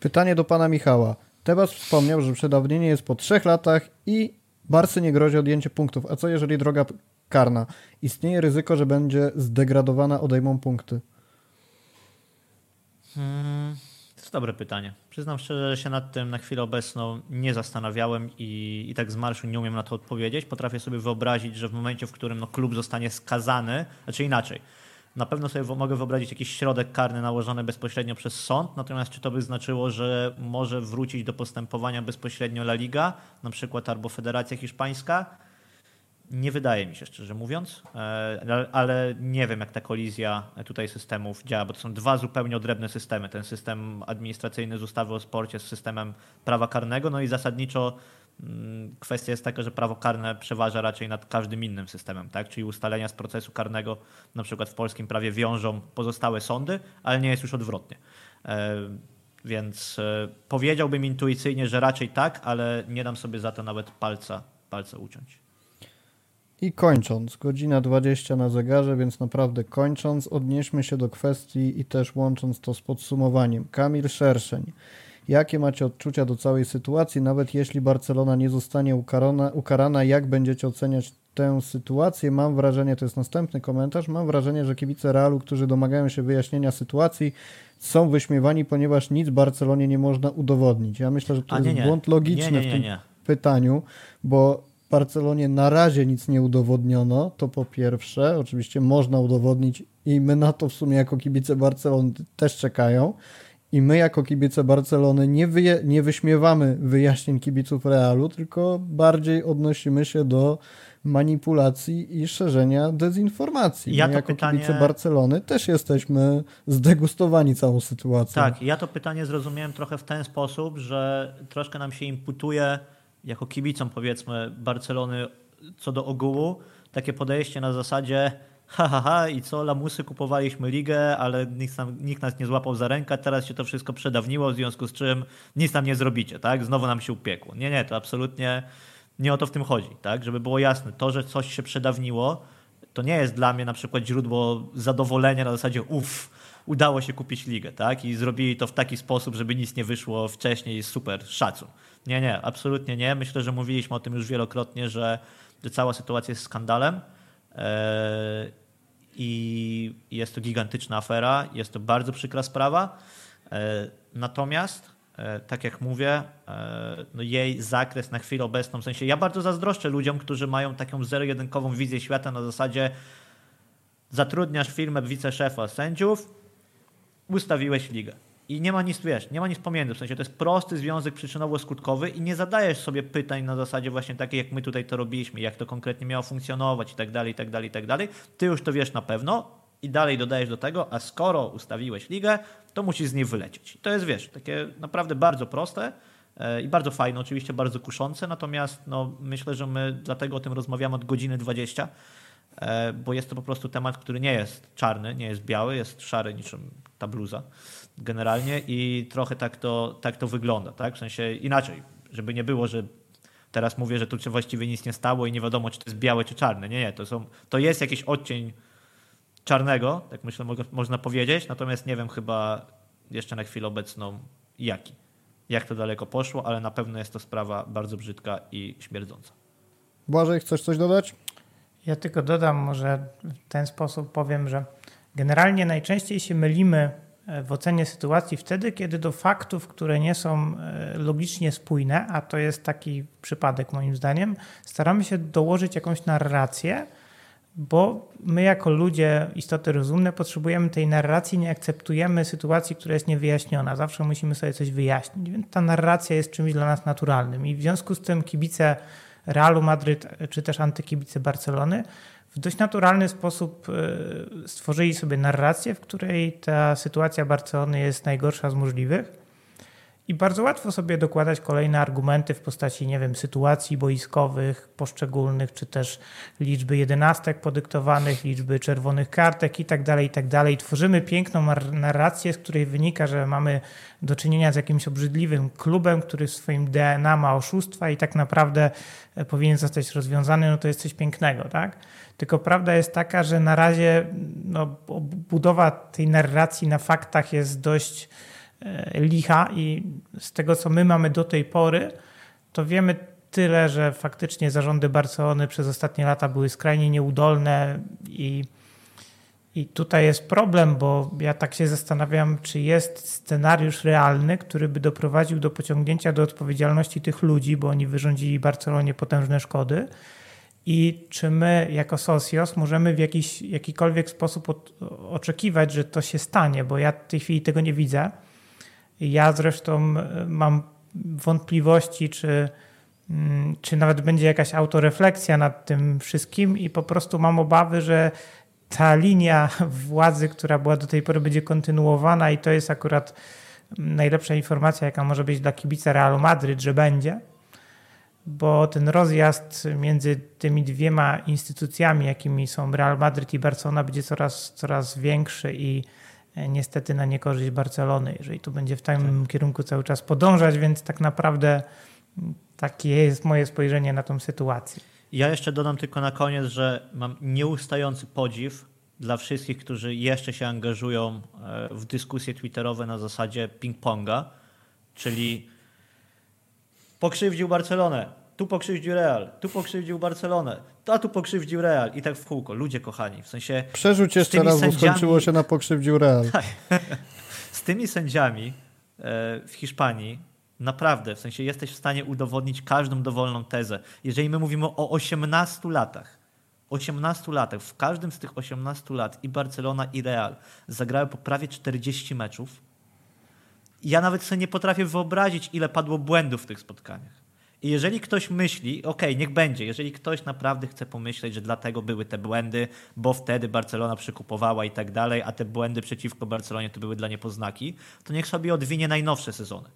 Pytanie do pana Michała. Tebas wspomniał, że przedawnienie jest po trzech latach i Barcy nie grozi odjęcie punktów. A co jeżeli droga karna? Istnieje ryzyko, że będzie zdegradowana, odejmą punkty. Hmm dobre pytanie. Przyznam szczerze, że się nad tym na chwilę obecną nie zastanawiałem i, i tak z marszu nie umiem na to odpowiedzieć. Potrafię sobie wyobrazić, że w momencie, w którym no, klub zostanie skazany, znaczy inaczej, na pewno sobie mogę wyobrazić jakiś środek karny nałożony bezpośrednio przez sąd, natomiast czy to by znaczyło, że może wrócić do postępowania bezpośrednio La Liga, na przykład albo Federacja Hiszpańska? Nie wydaje mi się, szczerze mówiąc, e, ale nie wiem, jak ta kolizja tutaj systemów działa, bo to są dwa zupełnie odrębne systemy. Ten system administracyjny z ustawy o sporcie z systemem prawa karnego, no i zasadniczo mm, kwestia jest taka, że prawo karne przeważa raczej nad każdym innym systemem, tak? czyli ustalenia z procesu karnego na przykład w polskim prawie wiążą pozostałe sądy, ale nie jest już odwrotnie. E, więc e, powiedziałbym intuicyjnie, że raczej tak, ale nie dam sobie za to nawet palca, palca uciąć. I kończąc, godzina 20 na zegarze, więc naprawdę kończąc, odnieśmy się do kwestii i też łącząc to z podsumowaniem. Kamil Szerszeń, jakie macie odczucia do całej sytuacji, nawet jeśli Barcelona nie zostanie ukarana, ukarana jak będziecie oceniać tę sytuację? Mam wrażenie, to jest następny komentarz, mam wrażenie, że kibice Realu, którzy domagają się wyjaśnienia sytuacji, są wyśmiewani, ponieważ nic Barcelonie nie można udowodnić. Ja myślę, że to A, jest nie, nie. błąd logiczny nie, w tym pytaniu, bo Barcelonie na razie nic nie udowodniono, to po pierwsze, oczywiście można udowodnić i my na to w sumie jako kibice Barcelony też czekają. I my jako kibice Barcelony nie, wyje, nie wyśmiewamy wyjaśnień kibiców Realu, tylko bardziej odnosimy się do manipulacji i szerzenia dezinformacji. Ja my jako pytanie... kibice Barcelony też jesteśmy zdegustowani całą sytuacją. Tak, ja to pytanie zrozumiałem trochę w ten sposób, że troszkę nam się imputuje jako kibicom powiedzmy Barcelony co do ogółu, takie podejście na zasadzie ha, ha, ha i co, lamusy kupowaliśmy ligę, ale nikt, nam, nikt nas nie złapał za rękę, teraz się to wszystko przedawniło, w związku z czym nic nam nie zrobicie, tak? Znowu nam się upiekło. Nie, nie, to absolutnie nie o to w tym chodzi, tak? Żeby było jasne, to, że coś się przedawniło, to nie jest dla mnie na przykład źródło zadowolenia na zasadzie uff, udało się kupić ligę, tak? I zrobili to w taki sposób, żeby nic nie wyszło wcześniej, super, szacun. Nie, nie, absolutnie nie. Myślę, że mówiliśmy o tym już wielokrotnie, że, cała sytuacja jest skandalem. E, I jest to gigantyczna afera, jest to bardzo przykra sprawa. E, natomiast, e, tak jak mówię, no jej zakres na chwilę obecną, w sensie ja bardzo zazdroszczę ludziom, którzy mają taką zero-jedynkową wizję świata na zasadzie zatrudniasz firmę wiceszefa sędziów, ustawiłeś ligę. I nie ma nic, wiesz, nie ma nic pomiędzy. W sensie to jest prosty związek przyczynowo-skutkowy i nie zadajesz sobie pytań na zasadzie właśnie takiej, jak my tutaj to robiliśmy, jak to konkretnie miało funkcjonować i tak dalej, i tak dalej, i tak dalej. Ty już to wiesz na pewno i dalej dodajesz do tego, a skoro ustawiłeś ligę, to musisz z niej wylecieć. I to jest, wiesz, takie naprawdę bardzo proste e, i bardzo fajne, oczywiście bardzo kuszące, natomiast no, myślę, że my dlatego o tym rozmawiamy od godziny 20, e, bo jest to po prostu temat, który nie jest czarny, nie jest biały, jest szary niczym ta bluza generalnie i trochę tak to, tak to wygląda, tak? W sensie inaczej, żeby nie było, że teraz mówię, że tu się właściwie nic nie stało i nie wiadomo, czy to jest białe, czy czarne. Nie, nie, to, są, to jest jakiś odcień czarnego, tak myślę, można powiedzieć, natomiast nie wiem chyba jeszcze na chwilę obecną jaki. Jak to daleko poszło, ale na pewno jest to sprawa bardzo brzydka i śmierdząca. Błażej, chcesz coś dodać? Ja tylko dodam, może w ten sposób powiem, że generalnie najczęściej się mylimy e, w ocenie sytuacji wtedy, kiedy do faktów, które nie są e, logicznie spójne, a to jest taki przypadek moim zdaniem, staramy się dołożyć jakąś narrację, bo my jako ludzie, istoty rozumne, potrzebujemy tej narracji, nie akceptujemy sytuacji, która jest niewyjaśniona. Zawsze musimy sobie coś wyjaśnić, więc ta narracja jest czymś dla nas naturalnym i w związku z tym kibice Realu Madryt czy też antykibice Barcelony w dość naturalny sposób e, stworzyli sobie narrację, w której ta sytuacja Barcelony jest najgorsza z możliwych i bardzo łatwo sobie dokładać kolejne argumenty w postaci, nie wiem, sytuacji boiskowych poszczególnych, czy też liczby jedenastek podyktowanych, liczby czerwonych kartek i tak dalej, i tak dalej. Tworzymy piękną narrację, z której wynika, że mamy do czynienia z jakimś obrzydliwym klubem, który w swoim DNA ma oszustwa i tak naprawdę e, powinien zostać rozwiązany, no to jest coś pięknego, tak? Tylko prawda jest taka, że na razie no, budowa tej narracji na faktach jest dość licha i z tego, co my mamy do tej pory, to wiemy tyle, że faktycznie zarządy Barcelony przez ostatnie lata były skrajnie nieudolne i, i tutaj jest problem, bo ja tak się zastanawiam, czy jest scenariusz realny, który by doprowadził do pociągnięcia do odpowiedzialności tych ludzi, bo oni wyrządzili Barcelonie potężne szkody. I czy my, jako Socios, możemy w jakiś, jakikolwiek sposób od, oczekiwać, że to się stanie, bo ja w tej chwili tego nie widzę. Ja zresztą e, mam wątpliwości, czy, mm, czy nawet będzie jakaś autorefleksja nad tym wszystkim, i po prostu mam obawy, że ta linia (laughs) władzy, która była do tej pory, będzie kontynuowana, i to jest akurat najlepsza informacja, jaka może być dla kibica Realu Madryt, że będzie, bo ten rozjazd między tymi dwiema instytucjami, jakimi są Real Madryt i Barcelona, będzie coraz, coraz większy i niestety na niekorzyść Barcelony, jeżeli tu będzie w tym tak. kierunku cały czas podążać, więc tak naprawdę takie jest moje spojrzenie na tą sytuację. Ja jeszcze dodam tylko na koniec, że mam nieustający podziw dla wszystkich, którzy jeszcze się angażują e, w dyskusje twitterowe na zasadzie ping-ponga, czyli pokrzywdził Barcelonę, tu pokrzywdził Real, tu pokrzywdził Barcelonę, a tu pokrzywdził Real i tak w kółko. Ludzie kochani, w sensie... Przerzuć jeszcze raz, sędziami... bo skończyło się na pokrzywdził Real. Tak. (laughs) Z tymi sędziami e, w Hiszpanii naprawdę, w sensie jesteś w stanie udowodnić każdą dowolną tezę. Jeżeli my mówimy o 18 latach, 18 latach, w każdym z tych 18 lat i Barcelona i Real zagrały po prawie 40 meczów. Ja nawet sobie nie potrafię wyobrazić, ile padło błędów w tych spotkaniach. I jeżeli ktoś myśli, okay, niech będzie, jeżeli ktoś naprawdę chce pomyśleć, że dlatego były te błędy, bo wtedy Barcelona przykupowała i tak dalej, a te błędy przeciwko Barcelonie to były dla niepoznaki, to niech sobie odwinie najnowsze sezony.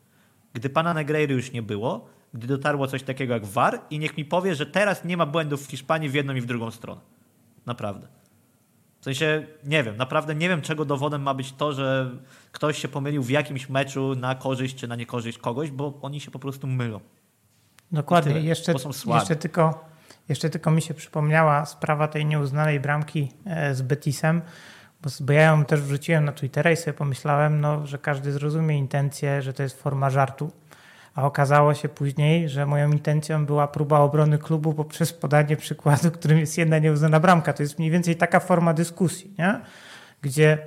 Gdy pana Negreiry już nie było, gdy dotarło coś takiego jak VAR i niech mi powie, że teraz nie ma błędów w Hiszpanii w jedną i w drugą stronę. Naprawdę. W sensie, nie wiem, naprawdę nie wiem, czego dowodem ma być to, że ktoś się pomylił w jakimś meczu na korzyść czy na niekorzyść kogoś, bo oni się po prostu mylą. Dokładnie. Tyle, jeszcze, jeszcze, tylko, jeszcze tylko mi się przypomniała sprawa tej nieuznanej bramki e, z Betisem, bo ja ją też wrzuciłem na Twittera i sobie pomyślałem, no, że każdy zrozumie intencję, że to jest forma żartu. A okazało się później, że moją intencją była próba obrony klubu poprzez podanie przykładu, którym jest jedna nieuznana bramka. To jest mniej więcej taka forma dyskusji, nie? gdzie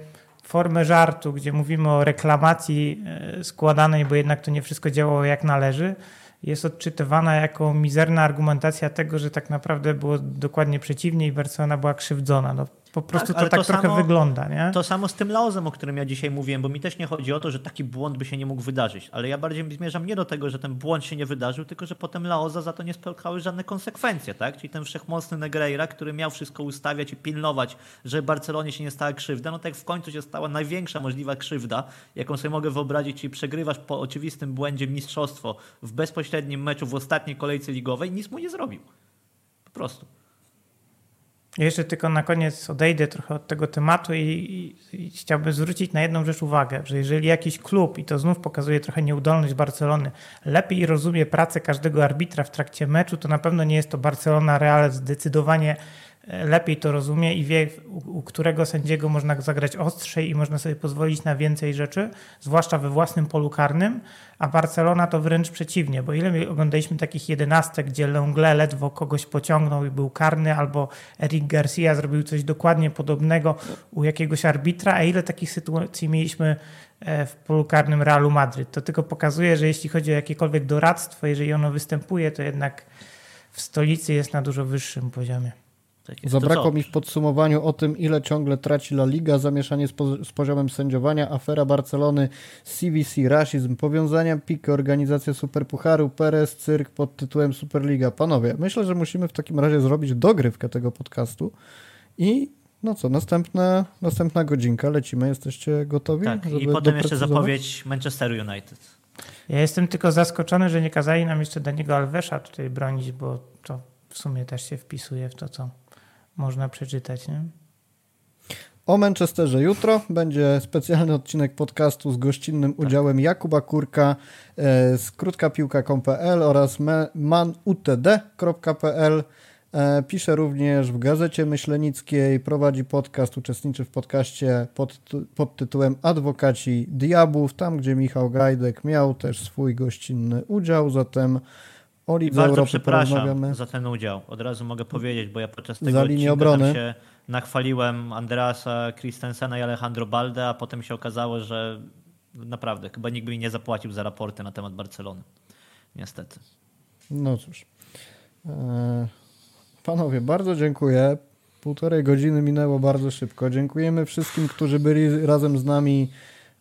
formę żartu, gdzie mówimy o reklamacji e, składanej, bo jednak to nie wszystko działało jak należy, jest odczytywana jako mizerna argumentacja tego, że tak naprawdę było dokładnie przeciwnie i Barcelona była krzywdzona. No, po prostu tak, to tak to trochę samo, wygląda. Nie? To samo z tym Laozem, o którym ja dzisiaj mówiłem, bo mi też nie chodzi o to, że taki błąd by się nie mógł wydarzyć, ale ja bardziej zmierzam nie do tego, że ten błąd się nie wydarzył, tylko że potem Laoza za to nie spotkały żadne konsekwencje, tak? Czyli ten wszechmocny Negreira, który miał wszystko ustawiać i pilnować, że Barcelonie się nie stała krzywda, no tak w końcu się stała największa możliwa krzywda, jaką sobie mogę wyobrazić, czyli przegrywasz po oczywistym błędzie mistrzostwo w bezpośrednim meczu w ostatniej kolejce ligowej, nic mu nie zrobił. Po prostu. Jeszcze tylko na koniec odejdę trochę od tego tematu i, i, i, chciałbym zwrócić na jedną rzecz uwagę, że jeżeli jakiś klub, i to znów pokazuje trochę nieudolność Barcelony, lepiej rozumie pracę każdego arbitra w trakcie meczu, to na pewno nie jest to Barcelona Real zdecydowanie lepiej to rozumie i wie, u, którego sędziego można zagrać ostrzej i można sobie pozwolić na więcej rzeczy, zwłaszcza we własnym polu karnym, a Barcelona to wręcz przeciwnie, bo ile my oglądaliśmy takich jedenastek, gdzie Longle ledwo kogoś pociągnął i był karny, albo Eric Garcia zrobił coś dokładnie podobnego u jakiegoś arbitra, a ile takich sytuacji mieliśmy e, w polu karnym Realu Madryt. To tylko pokazuje, że jeśli chodzi o jakiekolwiek doradztwo, jeżeli ono występuje, to jednak w stolicy jest na dużo wyższym poziomie. Tak Zabrakło mi w podsumowaniu o tym, ile ciągle traci La Liga, zamieszanie z, poz- z poziomem sędziowania, afera Barcelony, CVC, rasizm, powiązania piky, organizacja Superpucharu, Perez, cyrk pod tytułem Superliga. Panowie, myślę, że musimy w takim razie zrobić dogrywkę tego podcastu i no co, następna, następna godzinka, lecimy, jesteście gotowi? Tak, i potem jeszcze zapowiedź Manchester United. Ja jestem tylko zaskoczony, że nie kazali nam jeszcze Daniego Alvesza tutaj bronić, bo to w sumie też się wpisuje w to, co można przeczytać. Nie? O Manchesterze jutro będzie specjalny odcinek podcastu z gościnnym udziałem Jakuba Kurka e, z krótkapiłka.pl oraz manutd.pl. E, Pisze również w Gazecie Myślenickiej, prowadzi podcast, uczestniczy w podcaście pod, pod tytułem Adwokaci Diabłów, tam gdzie Michał Gajdek miał też swój gościnny udział, zatem o I bardzo Europy przepraszam za ten udział. Od razu mogę powiedzieć, bo ja podczas tego Za linię obrony. się nachwaliłem Andreasa Christensena i Alejandro Balde, a potem się okazało, że naprawdę chyba nikt by mi nie zapłacił za raporty na temat Barcelony. Niestety. No cóż. E, Panowie, bardzo dziękuję. Półtorej godziny minęło bardzo szybko. Dziękujemy wszystkim, którzy byli razem z nami,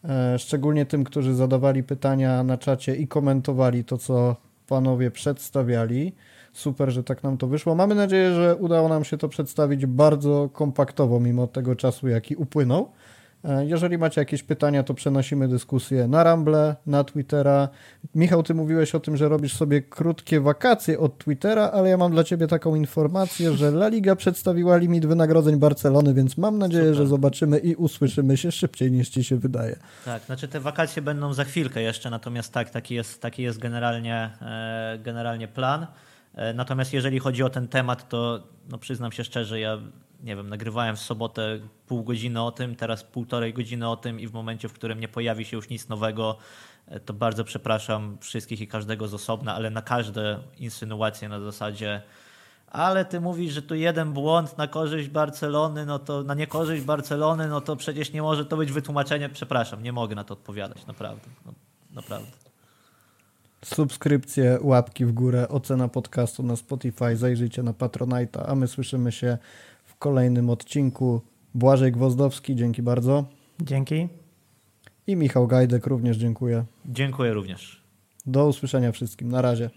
e, szczególnie tym, którzy zadawali pytania na czacie i komentowali to, co panowie przedstawiali. Super, że tak nam to wyszło. Mamy nadzieję, że udało nam się to przedstawić bardzo kompaktowo, mimo tego czasu, jaki upłynął. E, Jeżeli macie jakieś pytania, to przenosimy dyskusję na Rumble, na Twittera. Michał, ty mówiłeś o tym, że robisz sobie krótkie wakacje od Twittera, ale ja mam dla ciebie taką informację, że La Liga przedstawiła limit wynagrodzeń Barcelony, więc mam nadzieję, Super. że zobaczymy i usłyszymy się szybciej niż ci się wydaje. Tak, znaczy te wakacje będą za chwilkę jeszcze, natomiast tak, taki jest, taki jest generalnie, e, generalnie plan. E, natomiast jeżeli chodzi o ten temat, to no przyznam się szczerze, ja nie wiem, nagrywałem w sobotę pół godziny o tym, teraz półtorej godziny o tym i w momencie, w którym nie pojawi się już nic nowego, e, to bardzo przepraszam wszystkich i każdego z osobna, ale na każde insynuacje na zasadzie ale ty mówisz, że tu jeden błąd na korzyść Barcelony, no to na niekorzyść Barcelony, no to przecież nie może to być wytłumaczenie. Przepraszam, nie mogę na to odpowiadać, naprawdę. No, naprawdę. Subskrypcje, łapki w górę, ocena podcastu na Spotify, zajrzyjcie na Patronite'a, a my słyszymy się kolejnym odcinku. Błażej Gwozdowski, dzięki bardzo. Dzięki. I Michał Gajdek również dziękuję. Dziękuję również. Do usłyszenia wszystkim. Na razie.